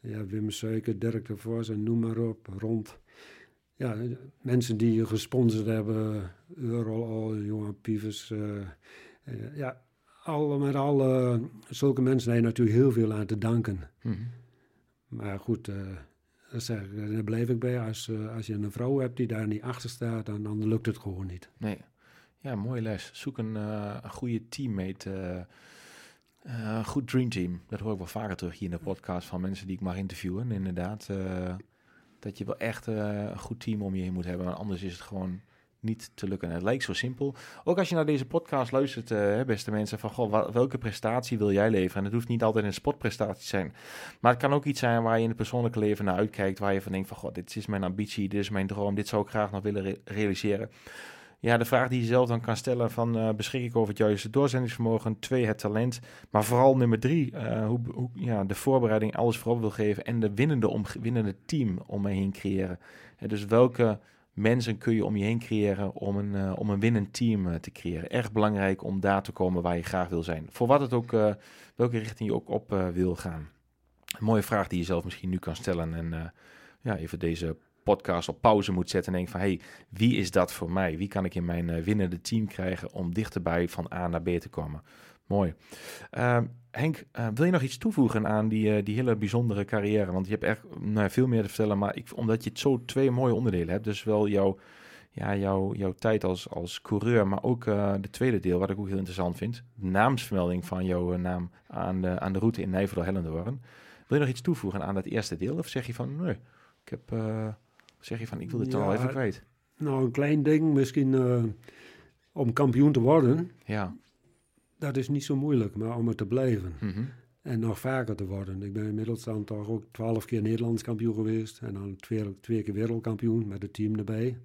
Ja, Wim Suiker, Dirk de Vos en noem maar op, rond. Ja, eh, mensen die je gesponsord hebben, Eurol, Johan Pievers. eh, eh, ja, alle met alle, zulke mensen heb je natuurlijk heel veel aan te danken. Mhm. Maar goed, eh, dat zeg ik, daar blijf ik bij. Als, eh, als je een vrouw hebt die daar niet achter staat, dan, dan lukt het gewoon niet. Nee. Ja, mooie les. Zoek een, eh, een goede teammate. eh, eh, een goed dreamteam. Dat hoor ik wel vaker terug hier in de podcast van mensen die ik mag interviewen. Inderdaad, eh, dat je wel echt eh, een goed team om je heen moet hebben. Want anders is het gewoon niet te lukken. En het lijkt zo simpel. Ook als je naar deze podcast luistert, hè, beste mensen, van goh, welke prestatie wil jij leveren? En het hoeft niet altijd een sportprestatie te zijn. Maar het kan ook iets zijn waar je in het persoonlijke leven naar uitkijkt. Waar je van denkt van, god, dit is mijn ambitie, dit is mijn droom, dit zou ik graag nog willen re- realiseren. Ja, de vraag die je zelf dan kan stellen van uh, beschik ik over het juiste doorzendingsvermogen, twee het talent, maar vooral nummer drie, uh, hoe, hoe ja, de voorbereiding alles voorop wil geven en de winnende, om, winnende team om me heen creëren. En dus welke mensen kun je om je heen creëren om een, uh, om een winnend team te creëren. Erg belangrijk om daar te komen waar je graag wil zijn. Voor wat het ook, welke richting je ook op wil gaan. Een mooie vraag die je zelf misschien nu kan stellen en ja, even deze podcast op pauze moet zetten en denk van hey, wie is dat voor mij? Wie kan ik in mijn uh, winnende team krijgen om dichterbij van A naar B te komen? Mooi. Uh, Henk, uh, wil je nog iets toevoegen aan die, uh, die hele bijzondere carrière? Want je hebt echt nou, veel meer te vertellen, maar ik, omdat je het zo twee mooie onderdelen hebt, dus wel jouw, ja, jouw, jouw tijd als, als coureur, maar ook de tweede deel, wat ik ook heel interessant vind, naamsvermelding van jouw naam aan de, aan de route in Nijverdal-Hellendoorn. Wil je nog iets toevoegen aan dat eerste deel? Of zeg je van, nee, ik heb zeg je van, ik wil dit ja, al even kwijt? Nou, een klein ding misschien uh, om kampioen te worden. Ja. Dat is niet zo moeilijk, maar om er te blijven. Mm -hmm. En nog vaker te worden. Ik ben inmiddels dan toch ook twaalf keer Nederlands kampioen geweest. En dan twee, twee keer wereldkampioen met het team erbij.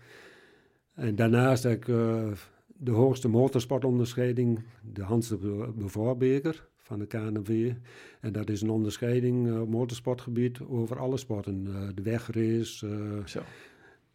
En daarnaast heb ik uh, de hoogste motorsportonderscheiding, de Hans de Bevoorbeker van de KNV. En dat is een onderscheiding op motorsportgebied over alle sporten. Uh, de wegrace.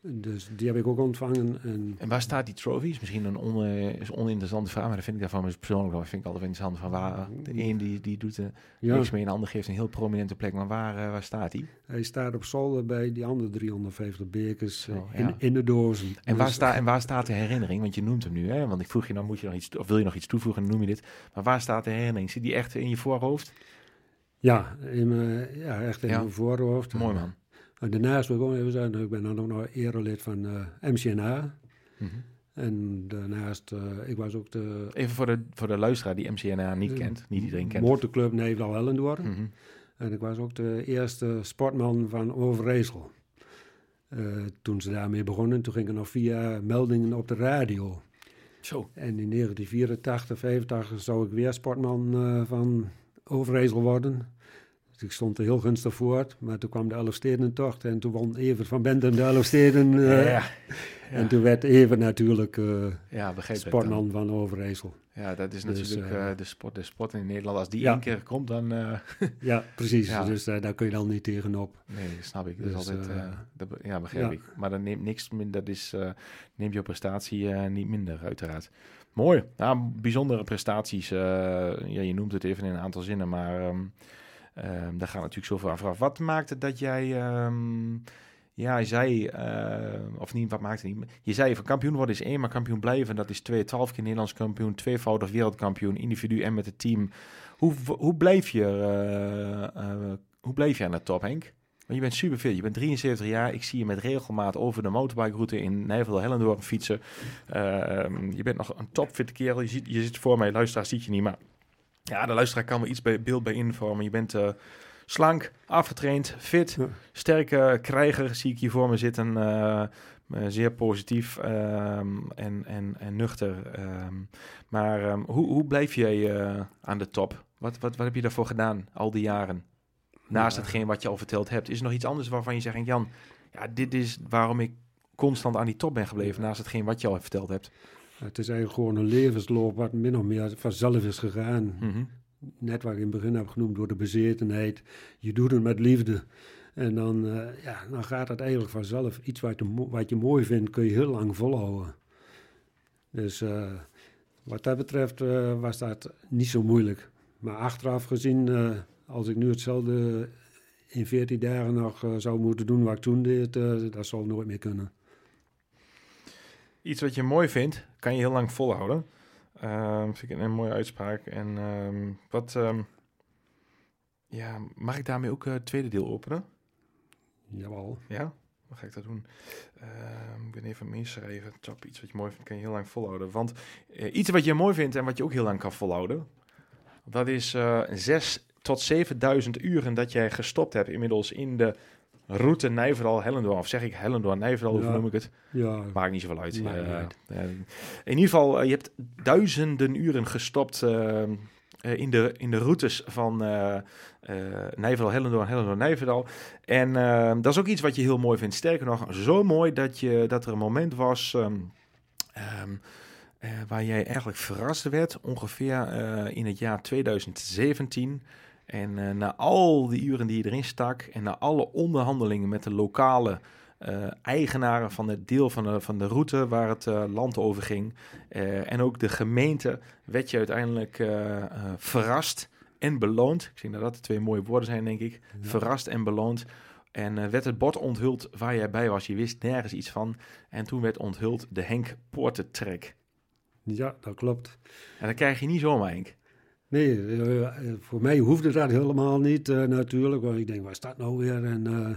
Dus die heb ik ook ontvangen. En, en waar staat die trophies? Misschien een on, is oninteressante vraag, maar dat vind ik daarvan persoonlijk wel. vind ik altijd interessant van waar de een die, die doet er ja. niks mee, en de ander geeft een heel prominente plek. Maar waar, waar staat hij? Hij staat op zolder bij die andere 350 bekers oh, in, ja. in, de dozen. En, dus, waar sta, en waar staat de herinnering? Want je noemt hem nu, hè? Want ik vroeg je dan, moet je nog iets, of wil je nog iets toevoegen, noem je dit. Maar waar staat de herinnering? Zit die echt in je voorhoofd? Ja, in mijn, ja echt in mijn voorhoofd. Mooi man. En daarnaast wil ik gewoon even zeggen, ik ben dan ook nog erelid van uh, MCNA. Mm -hmm. En daarnaast, uh, ik was ook de... Even voor de, voor de luisteraar die MCNA niet kent, niet iedereen kent. Motorclub Nederland Hellendoorn. Mm -hmm. En ik was ook de eerste sportman van Overijssel. Uh, toen ze daarmee begonnen, toen ging er nog via meldingen op de radio. Zo. En in 1984, 85 zou ik weer sportman uh, van Overijssel worden. Dus ik stond er heel gunstig voor, maar toen kwam de Elfstedentocht en toen won Evert van Benten de Elfsteden. Uh, ja, ja. En toen werd Evert natuurlijk uh, ja, sportman van Overijssel. Ja, dat is dus, natuurlijk uh, de, sport, de sport in Nederland. Als die ja. één keer komt, dan... <laughs> ja, precies. Dus daar kun je dan niet tegenop. Nee, snap ik. Dus, dus altijd, dat, ja, begrijp ik. Maar dat neemt niks minder, dat is, neemt je prestatie niet minder, uiteraard. Mooi. Nou, bijzondere prestaties. ja, je noemt het even in een aantal zinnen, maar... Um, Um, daar gaat natuurlijk zoveel aan vooraf. Wat maakte dat jij, um, ja, je zei, uh, of niet, wat maakte niet? Je zei van kampioen worden is één, maar kampioen blijven, dat is twee. Twaalf keer Nederlands kampioen, tweevoudig wereldkampioen, individu en met het team. Hoe, hoe bleef je, uh, uh, hoe bleef je aan de top, Henk? Want je bent super fit. Je bent 73 jaar. Ik zie je met regelmaat over de motorbike-route in Nijverdal Hellendoorn fietsen. Je bent nog een topfitte kerel. Je, je zit voor mij, luisteraar ziet je niet, maar ja, de luisteraar kan me iets bij beeld bij invormen. Je bent uh, slank, afgetraind, fit, ja. sterke krijger zie ik hier voor me zitten. Uh, zeer positief um, en, en, en nuchter. Um, maar um, hoe, hoe blijf jij uh, aan de top? Wat, wat, wat heb je daarvoor gedaan al die jaren? Naast ja. hetgeen wat je al verteld hebt. Is er nog iets anders waarvan je zegt, Jan, ja, dit is waarom ik constant aan die top ben gebleven. Naast hetgeen wat je al verteld hebt. Het is eigenlijk gewoon een levensloop wat min of meer vanzelf is gegaan. Mm -hmm. Net wat ik in het begin heb genoemd door de bezetenheid. Je doet het met liefde. En dan, uh, ja, dan gaat het eigenlijk vanzelf. Iets wat je, wat je mooi vindt, kun je heel lang volhouden. Dus uh, wat dat betreft uh, was dat niet zo moeilijk. Maar achteraf gezien, als ik nu hetzelfde in 14 dagen nog zou moeten doen wat ik toen deed, dat zal nooit meer kunnen iets wat je mooi vindt, kan je heel lang volhouden. Um, vind ik een, mooie uitspraak. En um, wat, um, ja, mag ik daarmee ook het uh, tweede deel openen? Jawel. Ja? Dan ga ik dat doen. ik ben even meeschrijven. Top, iets wat je mooi vindt, kan je heel lang volhouden. Want uh, iets wat je mooi vindt en wat je ook heel lang kan volhouden, dat is uh, zes tot 7000 uren dat jij gestopt hebt inmiddels in de route Nijverdal Hellendoorn. Of zeg ik Hellendoorn Nijverdal, ja. hoe noem ik het? Ja. Maakt niet zoveel uit. Nee, uh, nee. in ieder geval, uh, je hebt duizenden uren gestopt uh, in, de, in de routes van Nijverdal Hellendoorn, Hellendoorn Nijverdal. En dat is ook iets wat je heel mooi vindt. Sterker nog, zo mooi dat, je, dat er een moment was... Um, Ehm, eh, waar jij eigenlijk verrast werd, ongeveer eh, in het jaar 2017. En eh, na al die uren die je erin stak en na alle onderhandelingen met de lokale eh, eigenaren van het deel van de, van de route waar het eh, land over ging. en ook de gemeente werd je uiteindelijk verrast en beloond. Ik zie dat dat de twee mooie woorden zijn, denk ik. Ja. Verrast en beloond. En werd het bord onthuld waar jij bij was. Je wist nergens iets van. En toen werd onthuld de Henk Poortentrek. Ja, dat klopt. En dat krijg je niet zomaar, Henk. Nee, eh, voor mij hoefde dat helemaal niet eh, natuurlijk. Want ik denk, waar staat nou weer? En, eh,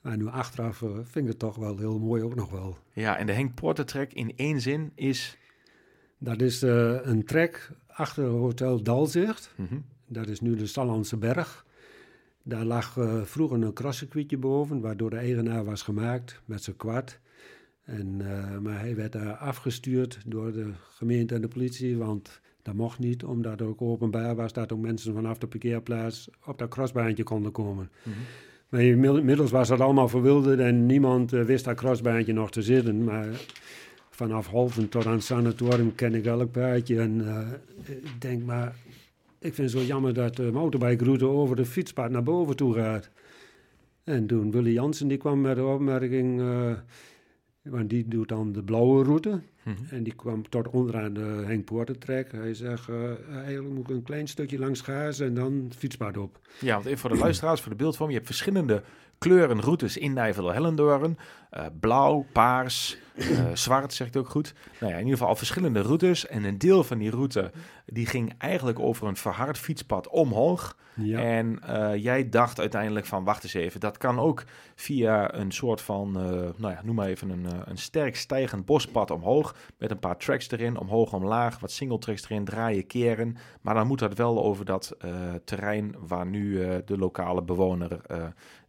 maar nu achteraf eh, vind ik het toch wel heel mooi ook nog wel. Ja, en de Henk Poortentrek in één zin is... Dat is eh, een trek achter Hotel Dalzicht. Mhm. Dat is nu de Stallandse Berg. Daar lag eh, vroeger een crosscircuitje boven, waardoor de eigenaar was gemaakt met zijn kwart. En, eh, maar hij werd daar afgestuurd door de gemeente en de politie, want dat mocht niet, omdat het ook openbaar was dat ook mensen vanaf de parkeerplaats op dat crossbaantje konden komen. Mhm. Maar inmiddels was dat allemaal verwilderd en niemand eh, wist dat crossbaantje nog te zitten. Maar vanaf Holven tot aan het sanatorium ken ik elk paadje. En eh, ik denk maar, ik vind het zo jammer dat de motorbikeroute over de fietspad naar boven toe gaat. En toen Willy Jansen die kwam met de opmerking, eh, want die doet dan de blauwe route. Mhm. En die kwam tot onderaan de Henk Poortentrek. Hij zegt, eh, eigenlijk moet ik een klein stukje langs Gaas en dan fietspad op. Ja, want even voor de luisteraars, voor de beeldvorm. Je hebt verschillende kleuren routes in Nijvelde-Hellendoorn. Eh, blauw, paars, eh, zwart, zegt ook goed. Nou ja, in ieder geval al verschillende routes. En een deel van die route, die ging eigenlijk over een verhard fietspad omhoog. Ja, En eh, jij dacht uiteindelijk van, wacht eens even, dat kan ook via een soort van, eh, nou ja, noem maar even een, een sterk stijgend bospad omhoog. Met een paar tracks erin, omhoog, omlaag, wat single tracks erin, draaien, keren. Maar dan moet dat wel over dat terrein waar nu de lokale bewoner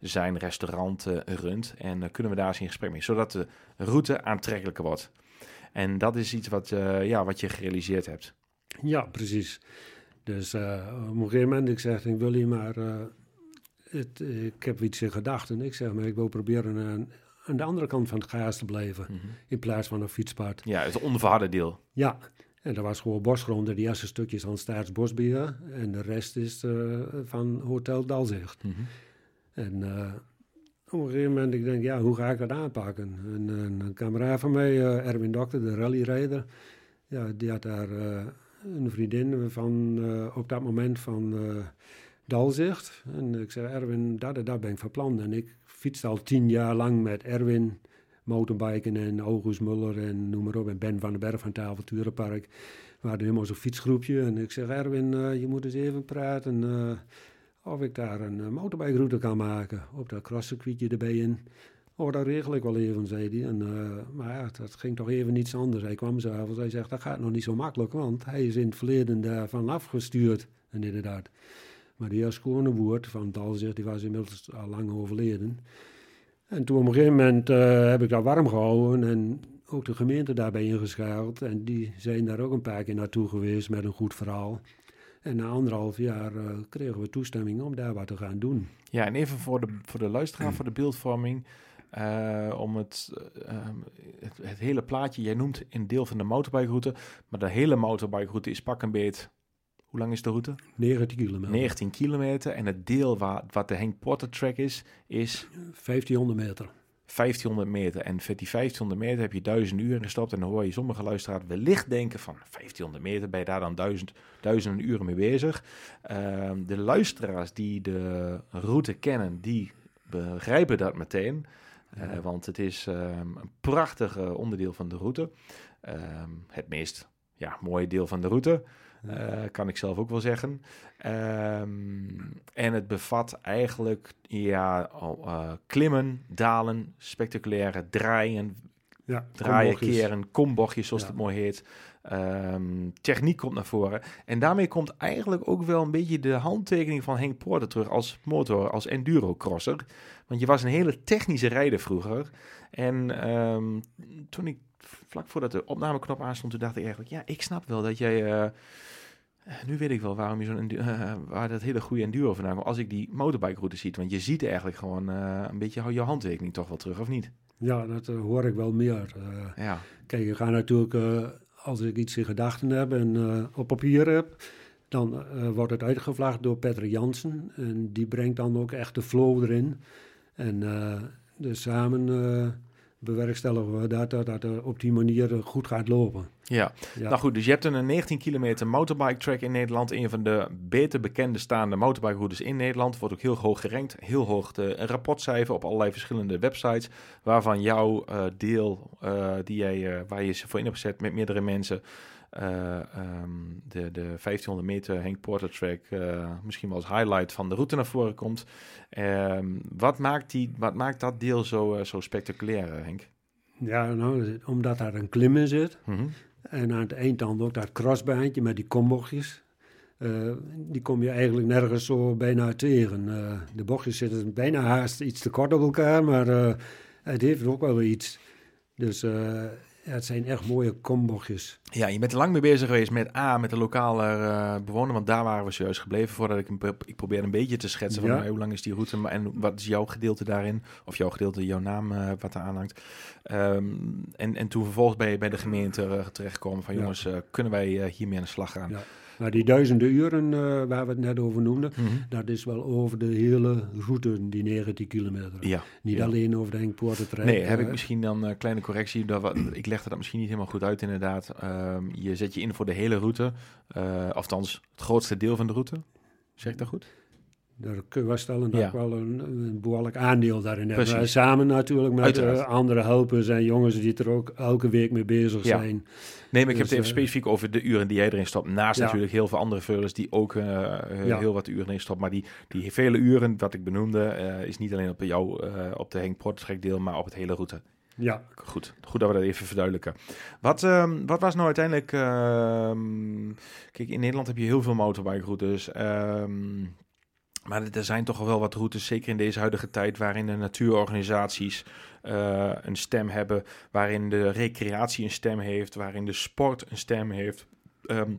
zijn restaurant runt. En kunnen we daar eens in gesprek mee, zodat de route aantrekkelijker wordt. En dat is iets wat, eh, ja, wat je gerealiseerd hebt. ja precies. Dus eh, op een gegeven moment, ik zeg tegen Willy, maar eh, het, ik heb iets in gedachten. Ik zeg, maar ik wil proberen aan, aan de andere kant van het Gaas te blijven. In plaats van een fietspad. Ja, het onverharde deel. Ja, en dat was gewoon bosgrond. De eerste stukjes van Staatsbosbeheer. En de rest is van Hotel Dalzicht. Mhm. En op een gegeven moment, ik denk, ja, hoe ga ik dat aanpakken? En, en een kameraad van mij, eh, Erwin Dokter, de rallyrijder, ja, die had daar eh, een vriendin van, eh, op dat moment van eh, Dalzicht. En ik zei, Erwin, daar, daar ben ik van plan. En ik fietste al tien jaar lang met Erwin, mountainbiken en August Muller en noem maar op. En Ben van den Berg van het Avonturenpark. We hadden helemaal zo'n fietsgroepje. En ik zeg, Erwin, eh, je moet eens even praten eh, of ik daar een uh, motorbikeroute kan maken. Op dat crosscircuitje erbij in. Oh, dat regel ik wel even, zei hij. En, eh, maar ja, dat ging toch even iets anders. Hij kwam s'avonds, hij zegt, dat gaat nog niet zo makkelijk, want hij is in het verleden daarvan afgestuurd. En inderdaad. Maar die heer Schonewoerd van Dalzicht, die was inmiddels al lang overleden. En toen op een gegeven moment eh, heb ik dat warm gehouden en ook de gemeente daarbij ingeschakeld. En die zijn daar ook een paar keer naartoe geweest met een goed verhaal. En na anderhalf jaar eh, kregen we toestemming om daar wat te gaan doen. Ja, en even voor de, voor de luisteraar, voor de beeldvorming. eh, om het, eh, ehm, het, het hele plaatje, jij noemt een deel van de motorbikeroute, maar de hele motorbikeroute is pak een beet. Hoe lang is de route? 19 kilometer. 19 kilometer. En het deel waar, wat de Henk Porter track is, is 1500 meter. 1500 meter. En voor die 1500 meter heb je 1000 uur in gestopt. En dan hoor je sommige luisteraars wellicht denken van 1500 meter, ben je daar dan duizend, duizenden uren mee bezig. Ehm, de luisteraars die de route kennen, die begrijpen dat meteen. Eh, want het is ehm, een prachtig eh, onderdeel van de route. Ehm, het meest ja, mooie deel van de route. Uh, kan ik zelf ook wel zeggen. Um, en het bevat eigenlijk ja, uh, klimmen, dalen, spectaculaire draaien, ja, draaien, keren, kombochtjes zoals ja. het mooi heet. Um, techniek komt naar voren. En daarmee komt eigenlijk ook wel een beetje de handtekening van Henk Porter terug als motor, als enduro-crosser. Want je was een hele technische rijder vroeger. En um, toen ik vlak voordat de opnameknop aanstond, toen dacht ik eigenlijk, ja, ik snap wel dat jij... Uh, nu weet ik wel waarom je zo'n uh, <laughs> waar dat hele goede enduro vandaan komt. Als ik die motorbike route ziet, want je ziet eigenlijk gewoon uh, een beetje je handtekening toch wel terug, of niet? Ja, dat eh, hoor ik wel meer. Eh, Ja. Kijk, je gaat natuurlijk, eh, als ik iets in gedachten heb en eh, op papier heb, dan eh, wordt het uitgevlaagd door Patrick Jansen. En die brengt dan ook echt de flow erin. En eh, dus samen eh, bewerkstelligen we dat, dat dat het op die manier goed gaat lopen. Ja. Ja. nou goed, dus je hebt een 19 kilometer motorbike track in Nederland. Een van de beter bekende staande motorbike routes in Nederland. Wordt ook heel hoog gerankt. Heel hoog de, rapportcijfer op allerlei verschillende websites. Waarvan jouw eh, deel, eh, die jij, eh, waar je ze voor in hebt gezet met meerdere mensen. Eh, ehm, de, de 1500 meter Henk Porter track eh, misschien wel als highlight van de route naar voren komt. Ehm, wat, maakt die, wat maakt dat deel zo, eh, zo spectaculair, Henk? Ja, nou, omdat daar een klim in zit. Mhm. En aan het eind dan ook dat crossbaantje met die kombochtjes. Die kom je eigenlijk nergens zo bijna tegen. De bochtjes zitten bijna haast iets te kort op elkaar, maar het heeft ook wel weer iets. Dus ja, het zijn echt mooie kombochtjes. Ja, je bent er lang mee bezig geweest met A, met de lokale eh, bewoner, want daar waren we zojuist gebleven voordat ik, ik probeer een beetje te schetsen van Ja. nou, hoe lang is die route en wat is jouw gedeelte daarin, of jouw gedeelte, jouw naam eh, wat er aanhangt. Ehm, en, en toen vervolgens bij, bij de gemeente eh, terechtkomen van jongens, eh, kunnen wij eh, hiermee aan de slag gaan? Maar die duizenden uren eh, waar we het net over noemden, Mhm. dat is wel over de hele route, die 19 kilometer. Ja. Niet ja. alleen over de Henkpoortentrek. Nee, heb ik eh, misschien dan een kleine correctie. Dat we, ik legde dat misschien niet helemaal goed uit, inderdaad. Ehm, je zet je in voor de hele route. eh althans, het grootste deel van de route. Zeg ik dat goed? Daar kunnen we stellen dat Ja. wel een, een behoorlijk aandeel daarin heb. Precies. Maar Samen natuurlijk met Uiteraard. eh, andere helpers en jongens die er ook elke week mee bezig Ja. zijn. Nee, maar ik heb Dus, het even eh, specifiek over de uren die jij erin stopt. Naast Ja. natuurlijk heel veel andere vullers die ook eh, heel wat uren erin stoppen. Maar die, die vele uren, wat ik benoemde, is niet alleen op jou, op de Henk Portrek deel, maar op het hele route. Ja, Goed, goed dat we dat even verduidelijken. Wat, ehm, wat was nou uiteindelijk... ehm, kijk, in Nederland heb je heel veel motorbike routes. Maar er zijn toch wel wat routes, zeker in deze huidige tijd, waarin de natuurorganisaties eh, een stem hebben, waarin de recreatie een stem heeft, waarin de sport een stem heeft. Ehm,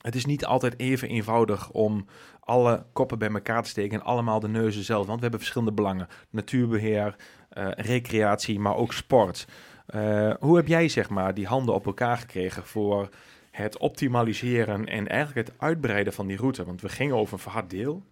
het is niet altijd even eenvoudig om alle koppen bij elkaar te steken en allemaal de neuzen zelf. Want we hebben verschillende belangen. Natuurbeheer, eh, recreatie, maar ook sport. Eh, hoe heb jij zeg maar die handen op elkaar gekregen voor het optimaliseren en eigenlijk het uitbreiden van die route? Want we gingen over een verhard deel.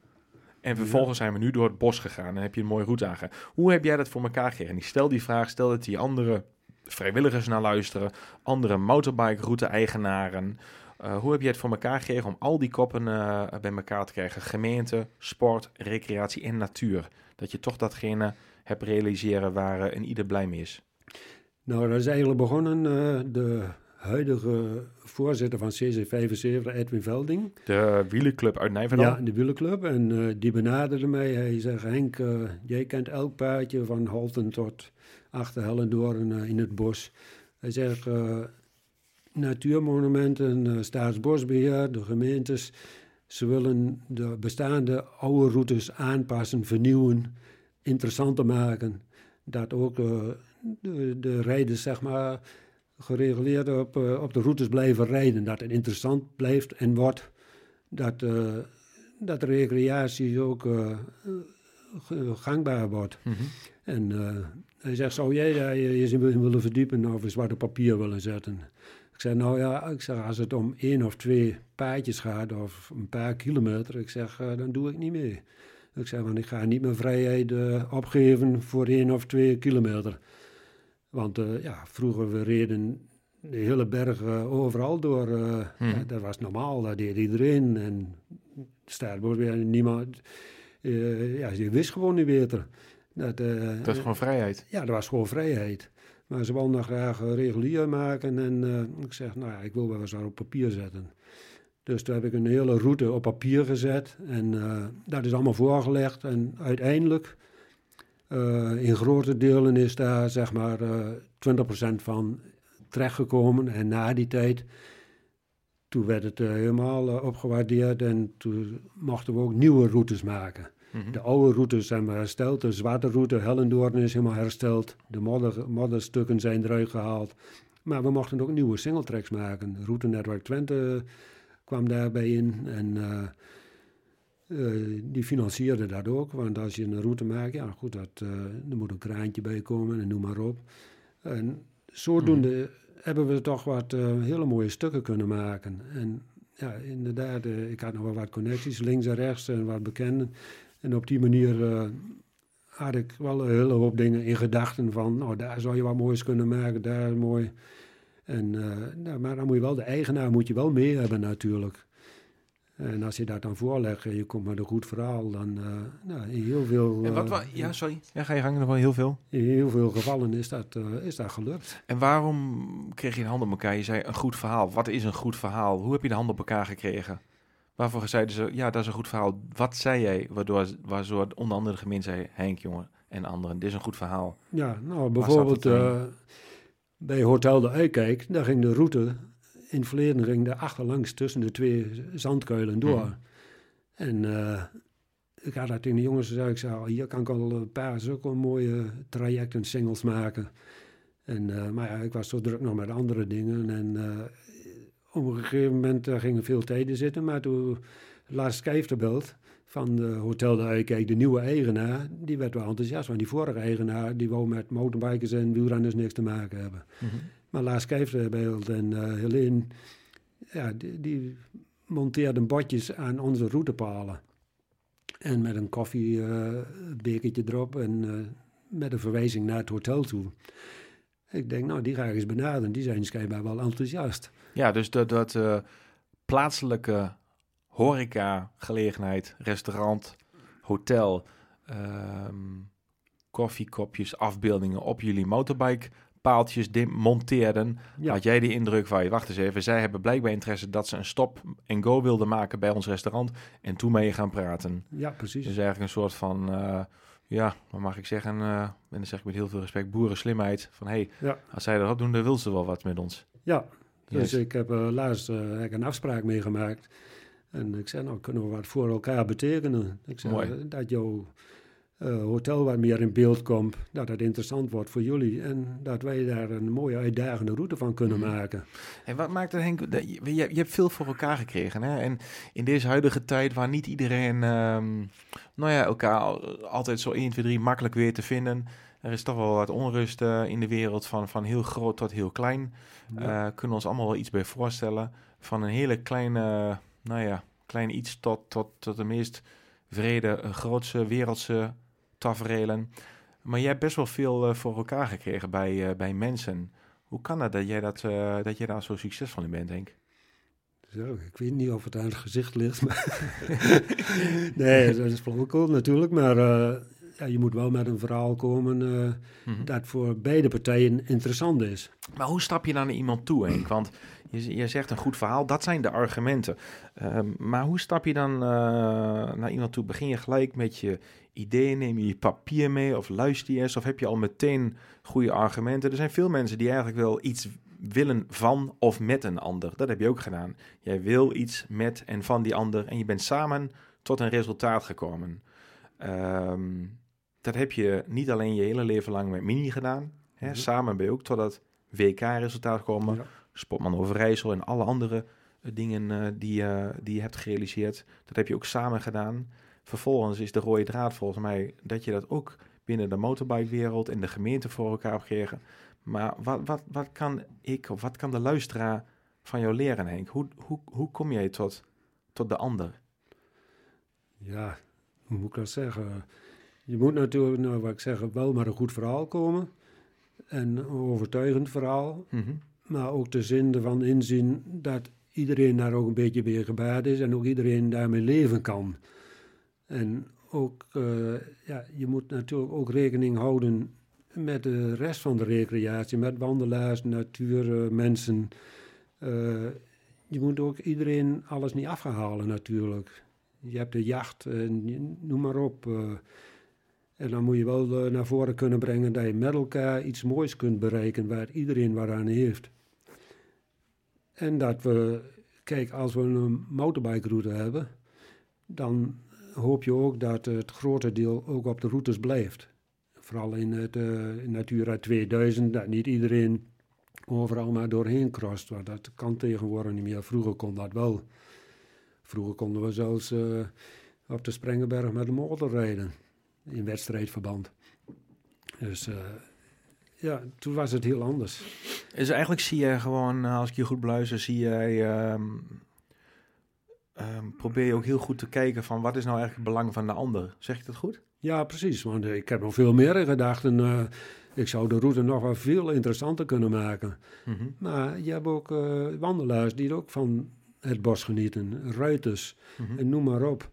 En vervolgens zijn we nu door het bos gegaan en heb je een mooie route aangegaan. Hoe heb jij dat voor elkaar gekregen? En ik stel die vraag, stel dat die andere vrijwilligers naar luisteren, andere motorbike route eigenaren. Eh, hoe heb jij het voor elkaar gekregen om al die koppen eh, bij elkaar te krijgen? Gemeente, sport, recreatie en natuur. Dat je toch datgene hebt realiseren waar eh, een ieder blij mee is. nou dat is eigenlijk begonnen. de huidige voorzitter van CC75, Edwin Velding. De wielenclub uit Nijverdal. Ja, de wielerclub. En eh, die benaderde mij. Hij zegt, Henk, eh, jij kent elk paadje van Holten tot achter Hellendoorn eh, in het bos. Hij zegt, natuurmonumenten, eh, staatsbosbeheer, de gemeentes... ze willen de bestaande oude routes aanpassen, vernieuwen, interessanter maken. Dat ook de, de rijders, zeg maar, gereguleerd op, eh, op de routes blijven rijden. Dat het interessant blijft en wordt dat, eh, dat de recreatie ook eh, gangbaar wordt. Mhm. En hij zegt, zou jij daar je eens in willen verdiepen of eens wat op papier willen zetten? Ik zei, nou ja, ik zeg, als het om één of twee paadjes gaat of een paar kilometer, ik zeg, dan doe ik niet mee. Ik zeg, want ik ga niet mijn vrijheid opgeven voor één of twee kilometer. Want eh, ja, vroeger we reden de hele berg eh, overal door. eh, ja, dat was normaal, dat deed iedereen. En Staatboord weer niemand. ja, je wist gewoon niet beter. Dat, Dat is gewoon vrijheid. ja, dat was gewoon vrijheid. Maar ze wilden graag regulier maken. En ik zeg, nou ja, ik wil wel eens wat op papier zetten. Dus toen heb ik een hele route op papier gezet. En dat is allemaal voorgelegd. En uiteindelijk, eh, in grote delen is daar zeg maar eh 20% van terechtgekomen. En na die tijd, toen werd het eh, helemaal eh, opgewaardeerd. En toen mochten we ook nieuwe routes maken. Mhm. De oude routes zijn maar hersteld. De zwarte route Hellendoorn is helemaal hersteld. De modder, modderstukken zijn eruit gehaald. Maar we mochten ook nieuwe singletracks maken. Route Network Twente kwam daarbij in. En eh, Uh, die financierde dat ook, want als je een route maakt, ja goed, dat, uh, er moet een kraantje bij komen en noem maar op. En zodoende mm. hebben we toch wat uh, hele mooie stukken kunnen maken. En ja, inderdaad, ik had nog wel wat connecties links en rechts en wat bekenden. En op die manier had ik wel een hele hoop dingen in gedachten van, nou daar zou je wat moois kunnen maken, daar mooi. En, nou, maar dan moet je wel, de eigenaar moet je wel mee hebben natuurlijk. En als je dat dan voorlegt en je komt met een goed verhaal, dan uh, nou, in heel veel... En wat, uh, ja, sorry. Ja, ga je hangen nog wel heel veel? In heel veel gevallen is dat, uh, is dat gelukt. En waarom kreeg je de hand op elkaar? Je zei een goed verhaal. Wat is een goed verhaal? Hoe heb je de hand op elkaar gekregen? Waarvoor zeiden ze, ja, dat is een goed verhaal. Wat zei jij, waardoor, waardoor onder andere de gemeente zei, Henk, jongen, en anderen, dit is een goed verhaal. Ja, nou, bijvoorbeeld bij Hotel de Eikijk, daar ging de route in het verleden ging de achterlangs tussen de twee zandkuilen door. Mhm. En uh, ik had dat in de jongens gezegd, ik zei, hier kan ik al een paar zulke mooie trajecten, singles maken. En, uh, maar ja, ik was zo druk nog met andere dingen. En uh, op een gegeven moment gingen veel tijden zitten. Maar toen laatst Kijfterbelt van de Hotel de de nieuwe eigenaar, die werd wel enthousiast. Want die vorige eigenaar, die wou met motorbikers en wielrenners niks te maken hebben. Mm maar Lars Kijfbeeld en uh, ja, die, monteerden bordjes aan onze routepalen. En met een koffiebekertje uh, erop en uh, met een verwijzing naar het hotel toe. Ik denk, nou, die ga ik eens benaderen. Die zijn schijnbaar wel enthousiast. Ja, dus dat, dat plaatselijke horeca-gelegenheid, restaurant, hotel, um, koffiekopjes, afbeeldingen op jullie motorbike paaltjes monteerden. Ja. Had jij die indruk van, wacht eens even, zij hebben blijkbaar interesse dat ze een stop en go wilden maken bij ons restaurant en toen mee gaan praten. Ja, precies. Dus eigenlijk een soort van, uh, ja, wat mag ik zeggen, uh, en dan zeg ik met heel veel respect, boerenslimheid. Van, hé, hey, als zij dat doen, dan wil ze wel wat met ons. Ja, dus ik heb uh, laatst uh, een afspraak meegemaakt. En ik zei, nou, kunnen we wat voor elkaar betekenen? Ik zei, Mooi. dat jouw uh, hotel wat meer in beeld komt, dat het interessant wordt voor jullie en dat wij daar een mooie uitdagende route van kunnen mhm. maken. En wat maakt het Henk, je, je, hebt veel voor elkaar gekregen hè? en in deze huidige tijd waar niet iedereen um, nou ja, elkaar altijd zo 1, 2, 3 makkelijk weer te vinden, er is toch wel wat onrust uh, in de wereld van, van heel groot tot heel klein. Ja. Uh, kunnen we ons allemaal wel iets bij voorstellen. Van een hele kleine, nou ja, klein iets tot, tot, tot de meest vrede, grootse, wereldse tafereelen. Maar jij hebt best wel veel uh, voor elkaar gekregen bij, uh, bij mensen. Hoe kan het dat jij, dat, uh, dat jij daar zo succesvol in bent, Henk? Zo, ik weet niet of het aan het gezicht ligt. Maar <laughs> nee, dat is flauwekul natuurlijk. Maar ja, je moet wel met een verhaal komen mm -hmm. dat voor beide partijen interessant is. Maar hoe stap je dan naar iemand toe, Henk? Want je, je zegt een goed verhaal, dat zijn de argumenten. Uh, maar hoe stap je dan naar iemand toe? Begin je gelijk met je ideeën? Neem je je papier mee of luister je eens? Of heb je al meteen goede argumenten? Er zijn veel mensen die eigenlijk wel iets willen van of met een ander. Dat heb je ook gedaan. Jij wil iets met en van die ander en je bent samen tot een resultaat gekomen. Um, dat heb je niet alleen je hele leven lang met Mini gedaan. Hè? Mhm. Samen ben je ook tot dat WK-resultaat gekomen. Ja. Sportman Overijssel en alle andere uh, dingen uh, die, uh, die je hebt gerealiseerd. Dat heb je ook samen gedaan. Vervolgens is de rode draad volgens mij dat je dat ook binnen de motorbikewereld en de gemeente voor elkaar hebt gekregen. Maar wat, wat, wat kan ik of wat kan de luisteraar van jou leren, Henk? Hoe, hoe, hoe kom jij tot, tot de ander? Ja, hoe moet ik dat zeggen? Je moet natuurlijk, nou, wat ik zeg, wel maar een goed verhaal komen. En een overtuigend verhaal. Mhm. Maar ook de zin ervan inzien dat iedereen daar ook een beetje bij gebaat is. En ook iedereen daarmee leven kan. En ook, uh, ja, je moet natuurlijk ook rekening houden met de rest van de recreatie. Met wandelaars, natuur, uh, mensen. Uh, je moet ook iedereen alles niet afhalen natuurlijk. Je hebt de jacht, noem maar op. En dan moet je wel naar voren kunnen brengen dat je met elkaar iets moois kunt bereiken waar iedereen wat aan heeft. En dat we, kijk, als we een motorbike route hebben, dan hoop je ook dat het grote deel ook op de routes blijft. Vooral in, het, uh, Natura 2000, dat niet iedereen overal maar doorheen crost. Want dat kan tegenwoordig niet meer. Vroeger kon dat wel. Vroeger konden we zelfs... Uh, op de Sprengenberg met de motor rijden. In wedstrijdverband. Dus eh, ja, toen was het heel anders. Dus eigenlijk zie je gewoon, eh, als ik je goed beluister, zie jij... ehm, ehm, probeer je ook heel goed te kijken van wat is nou eigenlijk het belang van de ander. Zeg ik dat goed? Ja, precies. Want eh, ik heb nog veel meer in gedachten. eh, ik zou de route nog wel veel interessanter kunnen maken. Mhm. Maar je hebt ook eh, wandelaars die ook van het bos genieten. Ruiters. Mhm. En noem maar op.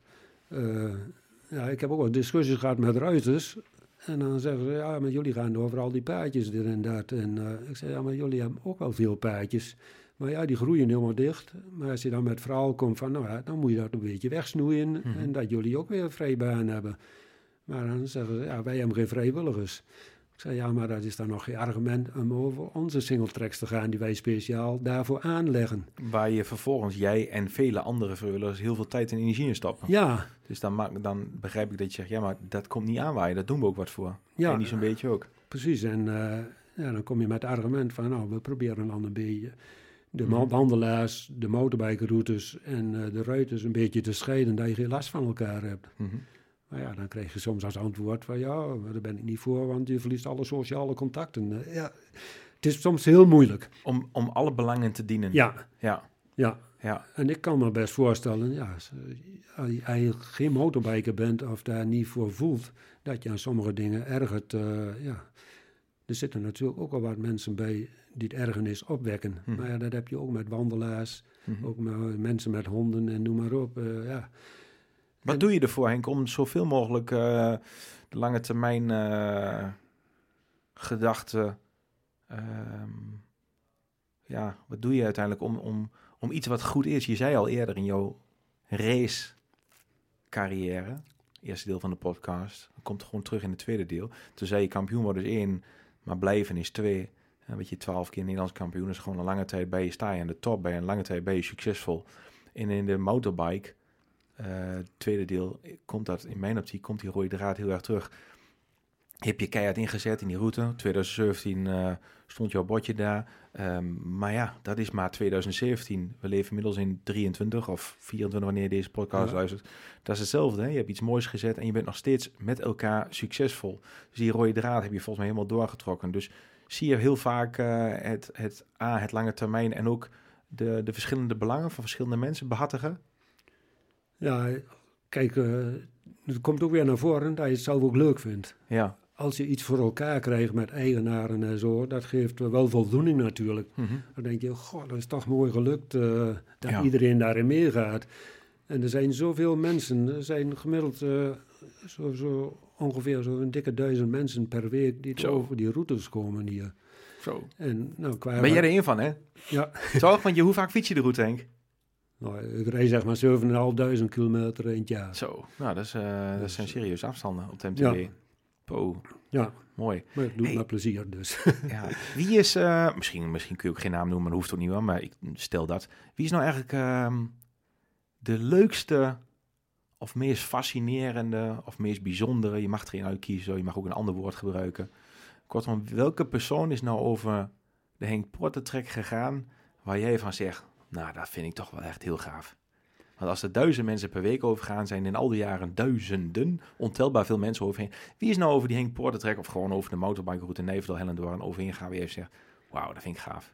Ja, ik heb ook wel discussies gehad met ruiters. En dan zeggen ze, ja, maar jullie gaan over al die paadjes dit en dat. En ik zeg, ja, maar jullie hebben ook wel veel paadjes. Maar ja, die groeien helemaal dicht. Maar als je dan met het verhaal komt van, nou ja, dan moet je dat een beetje wegsnoeien. Mhm. En dat jullie ook weer een vrijbaan hebben. Maar dan zeggen ze, ja, wij hebben geen vrijwilligers. Ik zei, ja, maar dat is dan nog geen argument om over onze singletracks te gaan... die wij speciaal daarvoor aanleggen. Waar je vervolgens, jij en vele andere vrijwilligers, heel veel tijd en energie in stoppen. Ja, Dus dan, maak, dan begrijp ik dat je zegt, ja, maar dat komt niet aanwaaien. Dat doen we ook wat voor. ja. En die zo'n beetje ook. Precies, en eh, ja, dan kom je met het argument van, nou, we proberen dan een beetje de Mhm. wandelaars, de motorbikeroutes en eh, de ruiters een beetje te scheiden, dat je geen last van elkaar hebt. Mhm. Maar ja, dan krijg je soms als antwoord van, ja, daar ben ik niet voor, want je verliest alle sociale contacten. Eh, ja, het is soms heel moeilijk. Om, om alle belangen te dienen. Ja, Ja, ja. ja. En ik kan me best voorstellen, ja, als eh, je geen motorbiker bent of daar niet voor voelt, dat je aan sommige dingen ergert. eh, ja. Er zitten natuurlijk ook al wat mensen bij die het ergernis opwekken. Hm. Maar ja, dat heb je ook met wandelaars, Mhm. ook met mensen met honden en noem maar op. eh, ja. Wat En- doe je ervoor, Henk, om zoveel mogelijk eh, de lange termijn eh, gedachten... ehm, ja, wat doe je uiteindelijk om, om, om iets wat goed is? Je zei al eerder in jouw race carrière, eerste deel van de podcast, komt gewoon terug in het tweede deel. Toen zei je kampioen worden is één, maar blijven is twee. En weet je, twaalf keer Nederlands kampioen is gewoon een lange tijd bij je sta je aan de top, bij je een lange tijd ben je succesvol. En in de motorbike, eh, tweede deel, komt dat in mijn optiek, komt die rode draad heel erg terug. Heb je keihard ingezet in die route. 2017 eh, stond jouw bordje daar. Ehm, maar ja, dat is maar 2017. We leven inmiddels in 23 of 24 wanneer je deze podcast Ja. luistert. Dat is hetzelfde. Hè? Je hebt iets moois gezet en je bent nog steeds met elkaar succesvol. Dus die rode draad heb je volgens mij helemaal doorgetrokken. Dus zie je heel vaak eh, het, het, A, het lange termijn en ook de, de verschillende belangen van verschillende mensen behartigen. ja, kijk, eh, het komt ook weer naar voren dat je het zelf ook leuk vindt. Ja. Als je iets voor elkaar krijgt met eigenaren en zo, dat geeft wel voldoening natuurlijk. Mhm. Dan denk je, god, dat is toch mooi gelukt eh, dat Ja. iedereen daarin meegaat. En er zijn zoveel mensen, er zijn gemiddeld eh, zo, zo ongeveer zo'n dikke duizend mensen per week die Zo. over die routes komen hier. Zo. En nou, qua... Ben jij er een van, hè? Ja, <laughs> Toch? Want je, hoe vaak fiets je de route, Henk? nou, ik rijd zeg maar 7.500 kilometer in het jaar. Zo. Nou, dat, is, eh, dat Dus, zijn eh, serieuze afstanden op de MTB. Ja. Po, Ja, mooi. maar doe Hey. met plezier dus. <laughs> Ja. Wie is, eh, misschien, misschien kun je ook geen naam noemen, maar dat hoeft ook niet wel, maar ik stel dat. Wie is nou eigenlijk ehm, de leukste of meest fascinerende of meest bijzondere, je mag er een uitkiezen, je mag ook een ander woord gebruiken. Kortom, welke persoon is nou over de Henk Portertrek gegaan waar jij van zegt, nou, dat vind ik toch wel echt heel gaaf. Want als er duizend mensen per week overgaan, zijn in al die jaren duizenden, ontelbaar veel mensen overheen. Wie is nou over die Henk Portertrek of gewoon over de motorbikeroute Nijverdal, Hellendoorn overheen gaan, wie heeft zegt, wauw, dat vind ik gaaf.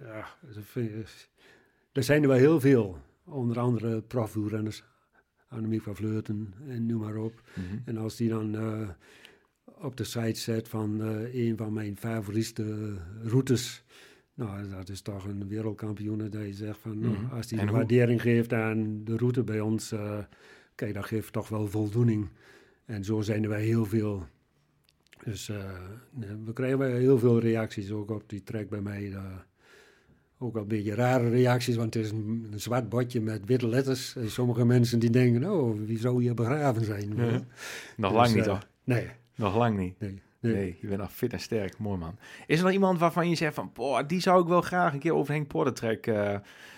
Ja, dat vind ik- er zijn er wel heel veel. Onder andere profwielrenners, Annemiek van Vleuten en noem maar op. Mhm. En als die dan eh, op de site zet van eh, een van mijn favoriete routes. Nou, dat is toch een wereldkampioen dat je zegt van, nou, Mhm. als die En een waardering geeft aan de route bij ons, eh, kijk, dat geeft toch wel voldoening. En zo zijn er wel heel veel. Dus eh, we krijgen heel veel reacties ook op die track bij mij. eh, ook wel een beetje rare reacties, want het is een, een zwart bordje met witte letters. En sommige mensen die denken, oh, wie zou hier begraven zijn? Ja. Nog Dus, lang niet, eh, toch? Nee, Nog lang niet. nee. Nee. je bent nog fit en sterk. Mooi, man. Is er nog iemand waarvan je zegt van, boah, die zou ik wel graag een keer over Henk Portertrek... eh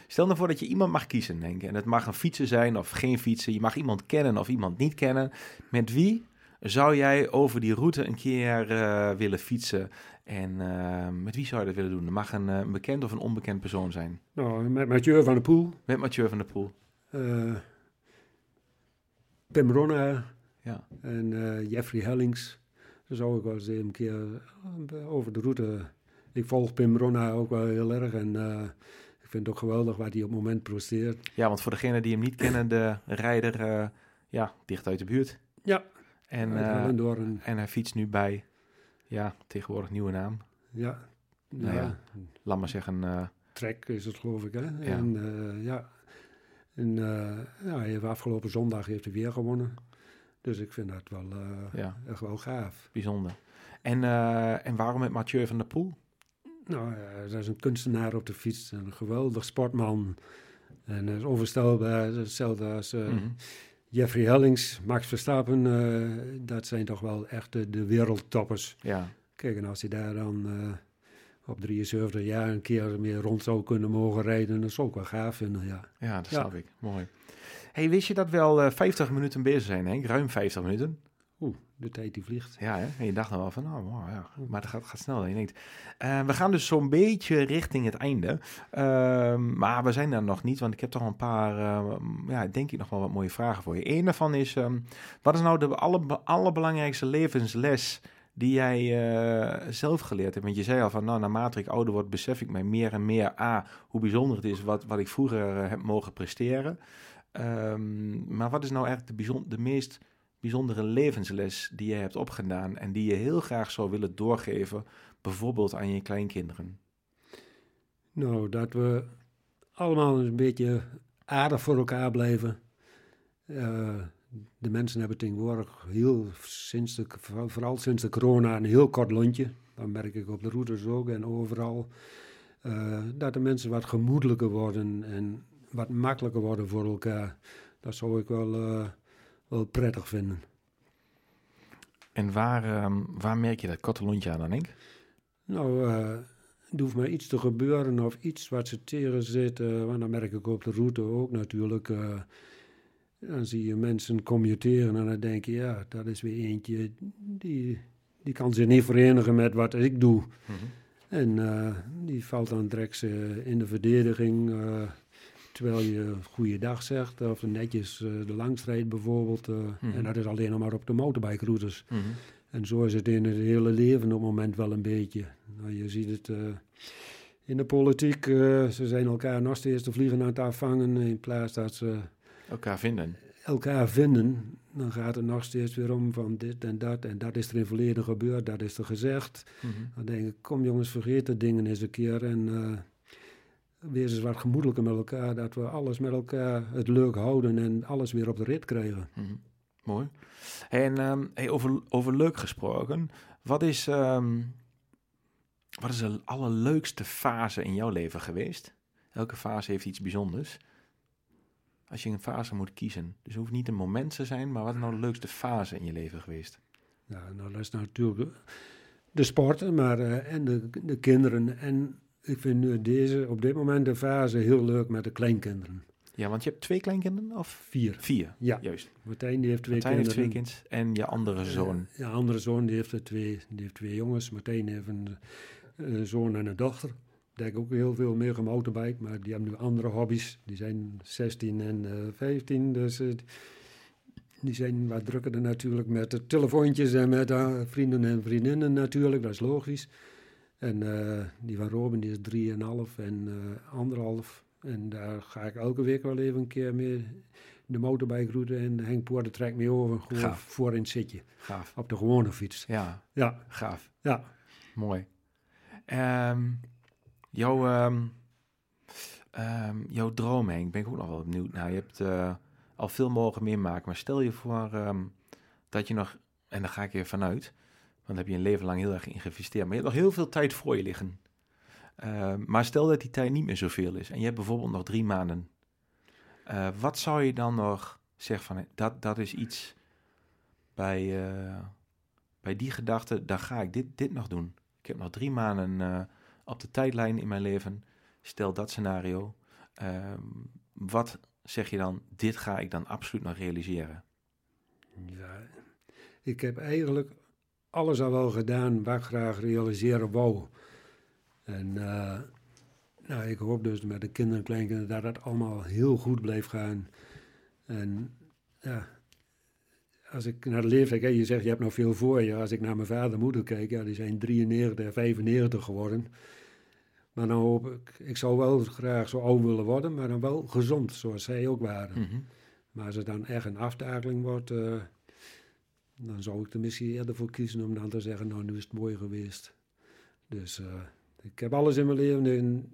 Stel nou voor dat je iemand mag kiezen, denk ik. En het mag een fietser zijn of geen fietser. Je mag iemand kennen of iemand niet kennen. Met wie zou jij over die route een keer eh, willen fietsen? En eh, met wie zou je dat willen doen? Het mag een, eh, een bekend of een onbekend persoon zijn. Nou, met Mathieu van der Poel. Met Mathieu van der Poel. Pim Ronna Ja. en Jeffrey Hellings. Zou ik wel eens een keer eh, over de route... Ik volg Pim Ronna ook wel heel erg en eh, ik vind het ook geweldig wat hij op het moment presteert. ja, want voor degenen die hem niet kennen, de rijder, eh, ja, dicht uit de buurt. Ja, En, en hij fietst nu bij, ja, tegenwoordig nieuwe naam. Ja, Nou ja, ja. Laat maar zeggen, Trek is het geloof ik, hè? En ja, en, ja, hij heeft afgelopen zondag heeft hij weer gewonnen. Dus ik vind dat wel eh, ja, echt wel gaaf. bijzonder. En, eh, en waarom met Mathieu van der Poel? Nou, dat is een kunstenaar op de fiets, een geweldig sportman. En dat is onvoorstelbaar, hetzelfde als eh, Mhm. Jeffrey Hellings, Max Verstappen. dat zijn toch wel echt de, de wereldtoppers. Ja, Kijk, en als hij daar dan op 73 jaar een keer meer rond zou kunnen mogen rijden, dat zou ik wel gaaf vinden, ja. ja, dat Ja. snap ik. Mooi. Hey, wist je dat we al eh, 50 minuten bezig zijn, Henk? Ruim 50 minuten. Oeh, de tijd die vliegt. Ja, hè? En je dacht dan wel van, wow, ja. maar dat gaat, gaat snel je denkt. Eh, we gaan dus zo'n beetje richting het einde. Ehm, maar we zijn daar nog niet, want ik heb toch een paar, eh, ja, denk ik nog wel wat mooie vragen voor je. Eén daarvan is, ehm, wat is nou de alle, allerbelangrijkste levensles die jij eh, zelf geleerd hebt? Want je zei al van, nou, naarmate ik ouder word, besef ik mij meer en meer, A, hoe bijzonder het is wat, wat ik vroeger eh, heb mogen presteren. Ehm, maar wat is nou eigenlijk de, bijzon- de meest bijzondere levensles die je hebt opgedaan en die je heel graag zou willen doorgeven, bijvoorbeeld aan je kleinkinderen? Nou, dat we allemaal een beetje aardig voor elkaar blijven. Eh, de mensen hebben tegenwoordig heel sinds de, vooral- vooral sinds de corona een heel kort lontje. Dat merk ik op de routes ook en overal. Eh, dat de mensen wat gemoedelijker worden en wat makkelijker worden voor elkaar. Dat zou ik wel, eh, wel prettig vinden. En waar, ehm, waar merk je dat korte lontje aan dan, Henk? Nou, er hoeft maar iets te gebeuren of iets wat ze tegen zit. eh, want dan merk ik op de route ook natuurlijk. dan zie je mensen commuteren en dan denk je, ja, dat is weer eentje die, die kan zich niet verenigen met wat ik doe. En eh, die valt dan direct in de verdediging. Terwijl je goeiedag zegt of netjes eh, de langstrijd bijvoorbeeld. eh, Mhm. En dat is alleen nog maar op de motorbike-routes. Mhm. En zo is het in het hele leven op het moment wel een beetje. Nou, je ziet het eh, in de politiek. ze zijn elkaar nog steeds de vliegen aan het afvangen. In plaats dat ze Elkaar vinden. elkaar vinden, dan gaat het nog steeds weer om van dit en dat. En dat is er in het verleden gebeurd, dat is er gezegd. Mhm. Dan denk ik, kom jongens, vergeet de dingen eens een keer. En wees eens wat gemoedelijker met elkaar. Dat we alles met elkaar het leuk houden en alles weer op de rit krijgen. Mhm. Mooi. En ehm, hey, over, over leuk gesproken, wat is, ehm, wat is de allerleukste fase in jouw leven geweest? Elke fase heeft iets bijzonders. Als je een fase moet kiezen, dus het hoeft niet een moment te zijn, maar wat is nou de leukste fase in je leven geweest? Ja, nou, dat is natuurlijk de sport, maar eh, en de, de kinderen. En ik vind nu deze, op dit moment de fase heel leuk met de kleinkinderen. Ja, want je hebt twee kleinkinderen of Vier. vier? Ja, Juist. Martijn die heeft twee Martijn heeft twee kinderen. kinderen en je andere zoon. Ja, andere zoon die heeft er twee, die heeft twee jongens. Martijn heeft een, een zoon en een dochter. Hebben ook heel veel meer gemotorbike, maar die hebben nu andere hobby's. Die zijn 16 en eh 15, dus eh, die zijn wat drukker natuurlijk met de telefoontjes en met eh, vrienden en vriendinnen natuurlijk, dat is logisch. En eh, die van Robin die is 3,5 en eh anderhalf. En daar ga ik elke week wel even een keer mee de motorbike route en Henk Poorten trekt mee over, gewoon Gaaf. voor in het zitje, Gaaf. op de gewone fiets. Ja, Ja, gaaf. ja. Mooi. Ehm, jouw, ehm, ehm, jouw droom, Henk, ben ik ook nog wel benieuwd naar. Je hebt eh, al veel mogen meemaken, maar stel je voor dat je nog, en daar ga ik er vanuit, want heb je een leven lang heel erg geïnvesteerd, maar je hebt nog heel veel tijd voor je liggen. Ehm, maar stel dat die tijd niet meer zoveel is en je hebt bijvoorbeeld nog drie maanden. Eh, wat zou je dan nog zeggen van, dat, dat is iets bij, eh, bij die gedachte, dan ga ik dit, dit nog doen. Ik heb nog drie maanden eh, op de tijdlijn in mijn leven. Stel dat scenario. Ehm, wat zeg je dan? Dit ga ik dan absoluut nog realiseren. Ja, ik heb eigenlijk alles al wel gedaan wat ik graag realiseren wou. En eh, nou, ik hoop dus met de kinderen en kleinkinderen dat het allemaal heel goed blijft gaan. En ja, als ik naar de leeftijd kijk, je zegt je hebt nog veel voor je. Als ik naar mijn vader en moeder kijk, ja, die zijn 93 en 95 geworden. Maar dan hoop ik, ik zou wel graag zo oud willen worden, maar dan wel gezond, zoals zij ook waren. Mhm. Maar als het dan echt een aftakeling wordt, eh, dan zou ik er misschien eerder voor kiezen om dan te zeggen, nou nu is het mooi geweest. Dus eh, ik heb alles in mijn leven, en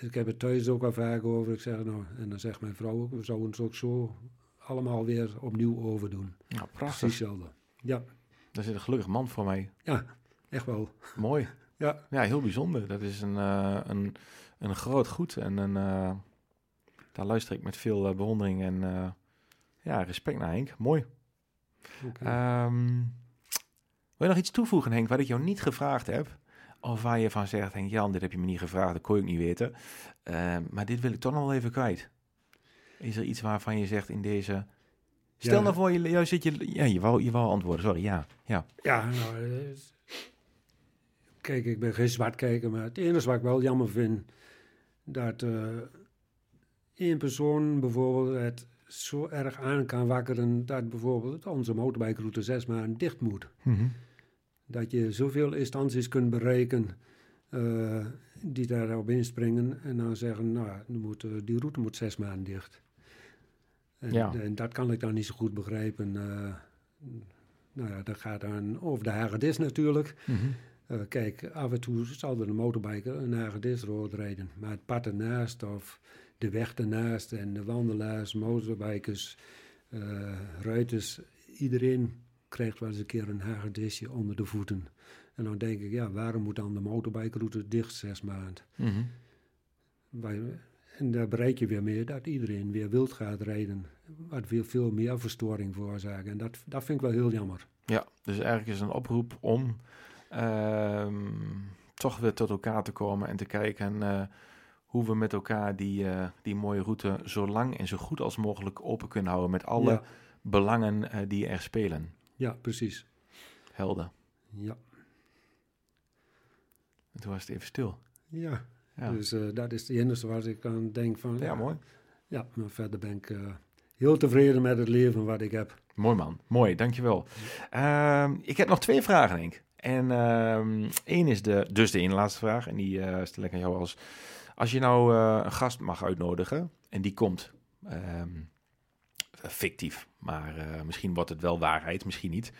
ik heb het thuis ook al vaak over. Ik zeg, nou, en dan zegt mijn vrouw ook, we zouden het ook zo allemaal weer opnieuw overdoen. Nou, Precies prachtig. hetzelfde. Ja, Daar zit een gelukkig man voor mij. ja, echt wel. Mooi. Ja, Ja, heel bijzonder. Dat is een, eh, een, een groot goed. En een, eh, daar luister ik met veel bewondering en ja, respect naar Henk. Mooi. Ehm, wil je nog iets toevoegen, Henk, wat ik jou niet gevraagd heb? Of waar je van zegt, Henk Jan, dit heb je me niet gevraagd, dat kon ik niet weten. Ehm, maar dit wil ik toch nog wel even kwijt. Is er iets waarvan je zegt in deze... Stel Ja. nou voor, je, jou zit je... Ja, je wou, je wou antwoorden, sorry, ja. ja. Ja, nou, eh, kijk, ik ben geen zwartkijker, maar het enige wat ik wel jammer vind, dat eh één persoon bijvoorbeeld het zo erg aan kan wakkeren dat bijvoorbeeld onze motorbikeroute zes maanden dicht moet. Dat je zoveel instanties kunt bereiken eh, die daarop inspringen en dan zeggen, nou, moet, eh, die route moet zes maanden dicht. En, Ja. en dat kan ik dan niet zo goed begrijpen. eh, nou ja, dat gaat dan over de hagedis natuurlijk. Mhm. Kijk, af en toe zal er een motorbiker een hagedisrood rijden. Maar het pad ernaast of de weg ernaast en de wandelaars, motorbikers, eh, ruiters, iedereen krijgt wel eens een keer een hagedisje onder de voeten. En dan denk ik, ja, waarom moet dan de motorbikeroute dicht zes maanden? Mhm. En daar bereik je weer mee dat iedereen weer wild gaat rijden. Wat veel, veel meer verstoring veroorzaken. En dat, dat vind ik wel heel jammer. Ja, dus eigenlijk is een oproep om ehm, toch weer tot elkaar te komen en te kijken eh, hoe we met elkaar die, eh, die mooie route zo lang en zo goed als mogelijk open kunnen houden met alle Ja. belangen eh, die er spelen. Ja, precies. Helder. Ja, En toen was het even stil. ja. Ja, dus eh, dat is het enige waar ik aan denk van... ja mooi. Ja, maar verder ben ik heel tevreden met het leven wat ik heb. Mooi man, mooi, dankjewel. Ehm ik heb nog twee vragen, Henk. En ehm één is de, dus de ene laatste vraag. En die stel ik aan jou als... Als je nou eh, een gast mag uitnodigen en die komt... ehm, fictief, maar eh, misschien wordt het wel waarheid, misschien niet.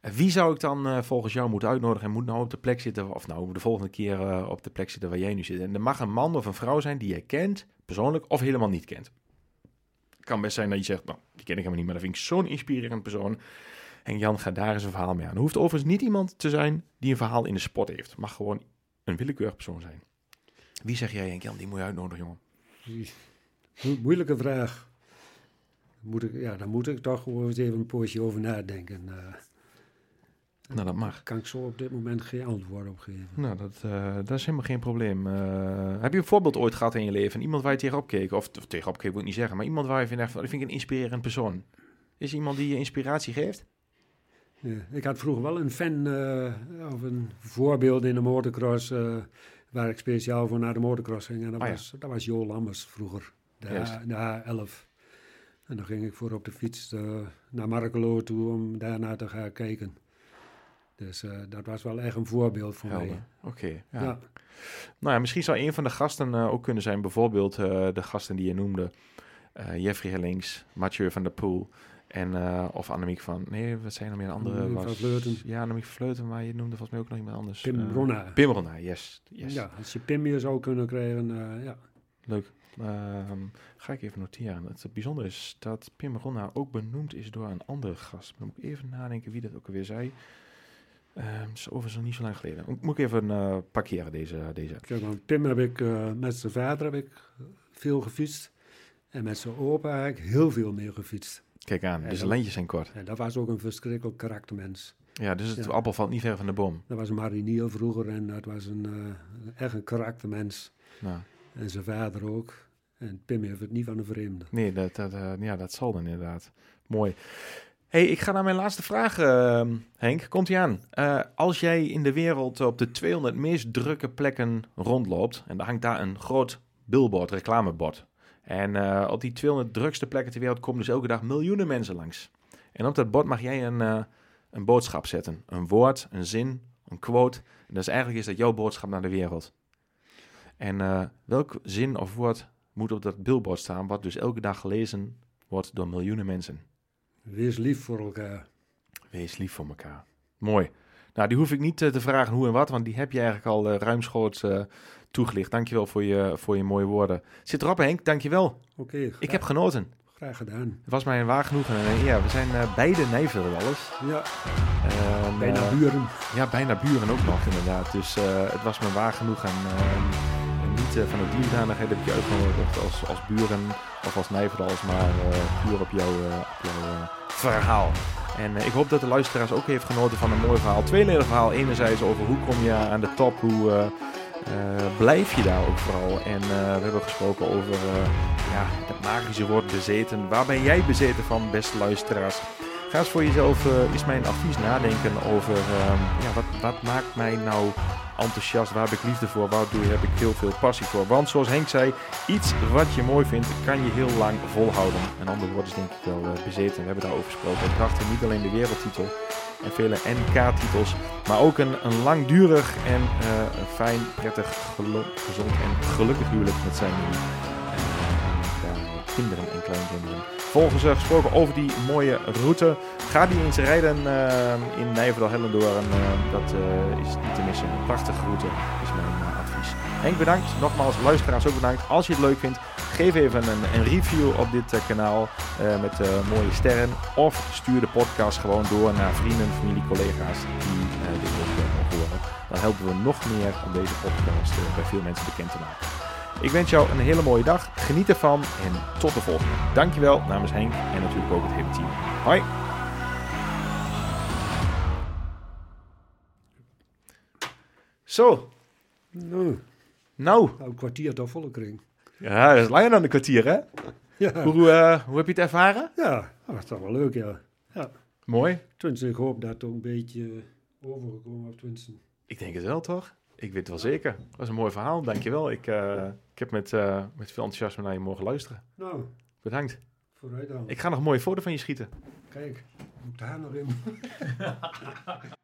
Eh, wie zou ik dan volgens jou moeten uitnodigen en moet nou op de plek zitten... of nou de volgende keer op de plek zitten waar jij nu zit? En er mag een man of een vrouw zijn die je kent, persoonlijk, of helemaal niet kent. Het kan best zijn dat je zegt, nou, die ken ik helemaal niet, maar dat vind ik zo'n inspirerend persoon. En Jan gaat daar eens een verhaal mee aan. Het hoeft overigens niet iemand te zijn die een verhaal in de sport heeft. Het mag gewoon een willekeurig persoon zijn. Wie zeg jij, Henk Jan, die moet je uitnodigen, jongen? Mo- moeilijke vraag. Moet ik, ja, daar moet ik toch gewoon eens even een poosje over nadenken. Eh Nou, dat mag. kan ik zo op dit moment geen antwoord op geven. Nou, dat, eh, dat is helemaal geen probleem. Eh, heb je een voorbeeld ooit gehad in je leven? Iemand waar je tegenop keek? Of, of tegenop keek wil ik niet zeggen, maar iemand waar je van, dat vind ik een inspirerend persoon. Is iemand die je inspiratie geeft? Ja, ik had vroeger wel een fan of een voorbeeld in de motocross... waar ik speciaal voor naar de motocross ging. En dat, Ah, was, dat was Jo Lammers vroeger, de, Juist. H, de H11. En dan ging ik voor op de fiets eh, naar Markelo toe om daarna te gaan kijken. Dus eh, dat was wel echt een voorbeeld voor Helder. mij. Oké. Ja. ja. Nou ja, misschien zou een van de gasten eh, ook kunnen zijn, bijvoorbeeld de gasten die je noemde. Jeffrey Hellings, Mathieu van der Poel en eh, of Annemiek van... Nee, wat zijn er meer andere? Annemiek van Vleuten. Ja, Annemiek van Vleuten, maar je noemde volgens mij ook nog iemand anders. Pim Bronna, yes. yes. Ja, als je Pim hier zou kunnen krijgen, eh, ja. Leuk. Ehm, ga ik even noteren. Het bijzondere is dat Pim Ronna ook benoemd is door een andere gast. Dan moet ik even nadenken wie dat ook alweer zei. Ehm het is overigens niet zo lang geleden. Moet- ik even eh, parkeren, deze. deze. Kijk, want Pim heb ik, met zijn vader heb ik veel gefietst. En met zijn opa heb ik heel veel meer gefietst. Kijk aan, Ja, dus de lijntjes zijn kort. En dat was ook een verschrikkelijk karaktermens. Ja, dus het Ja. appel valt niet ver van de boom. Dat was een marinier vroeger en dat was een, eh, echt een karaktermens. Nou, En zijn vader ook. En Pim heeft het niet van een vreemde. nee, dat, dat, eh, ja, dat zal dan inderdaad. Mooi. hey, ik ga naar mijn laatste vraag, ehm, Henk. Komt ie aan. Eh, als jij in de wereld op de 200 meest drukke plekken rondloopt... en er hangt daar een groot billboard, reclamebord... en eh, op die 200 drukste plekken ter wereld komen dus elke dag miljoenen mensen langs... En op dat bord mag jij een, eh, een boodschap zetten. Een woord, een zin, een quote. En dus eigenlijk is dat jouw boodschap naar de wereld. En eh, welk zin of woord moet op dat billboard staan, wat dus elke dag gelezen wordt door miljoenen mensen? Wees lief voor elkaar. Wees lief voor elkaar. Mooi. Nou, die hoef ik niet eh, te vragen hoe en wat, want die heb je eigenlijk al uh, ruimschoots uh, toegelicht. Dankjewel voor je, voor je mooie woorden. Zit erop, Henk. Dankjewel. Oké. ik heb genoten. Graag gedaan. Het was mij een waar genoegen. En ja, we zijn beide Nijverwellers. Ja. bijna buren. Ja, bijna buren ook nog inderdaad. Dus het was me waar genoeg. En, niet van de dierdanigheid heb ik je uitgenodigd als, als buren of als Nijverdals, maar puur op jouw, op jouw verhaal. En uh, ik hoop dat de luisteraars ook heeft genoten van een mooi verhaal. Tweeledig verhaal. Enerzijds over hoe kom je aan de top, hoe uh, uh, blijf je daar ook vooral. En we hebben gesproken over ja, het magische woord bezeten. Waar ben jij bezeten van, beste luisteraars? Ga eens voor jezelf, is mijn advies nadenken over ja, wat, wat maakt mij nou enthousiast, waar heb ik liefde voor, waar doe, heb ik heel veel passie voor. Want zoals Henk zei, iets wat je mooi vindt, kan je heel lang volhouden. Een ander woord is denk ik wel uh, bezeten, we hebben daarover gesproken. Het bracht niet alleen de wereldtitel en vele NK-titels, maar ook een, een langdurig en uh, fijn, prettig, gezond en gelukkig huwelijk met zijn uh, kinderen en kleinkinderen. Volgens uh, gesproken over die mooie route. Ga die eens rijden uh, in Nijverdal-Hellendoorn. Uh, dat is niet te missen. Een prachtige route is mijn advies. Henk bedankt. Nogmaals, luisteraars ook bedankt. Als je het leuk vindt, geef even een, een review op dit kanaal met mooie sterren. Of stuur de podcast gewoon door naar vrienden, familie, collega's die dit ook horen. Dan helpen we nog meer om deze podcast bij veel mensen bekend te maken. Ik wens jou een hele mooie dag. Geniet ervan en tot de volgende. Dankjewel namens Henk en natuurlijk ook het hele team. Hoi. Zo. Nou. Nou. Een kwartier tot volle kring. Ja, dat is langer dan een kwartier, hè? Ja. Hoe, uh, hoe heb je het ervaren? Ja, dat is toch wel leuk, ja. ja. Mooi. Tenminste, ik hoop dat het ook een beetje overgekomen op tenminste. Ik denk het wel, toch? Ik weet het wel zeker. Dat was een mooi verhaal, dankjewel. Ik, uh, ik heb met, uh, met veel enthousiasme naar je mogen luisteren. Nou. Bedankt. Vooruit dan. Ik ga nog een mooie foto van je schieten. Kijk, moet daar nog in. <laughs>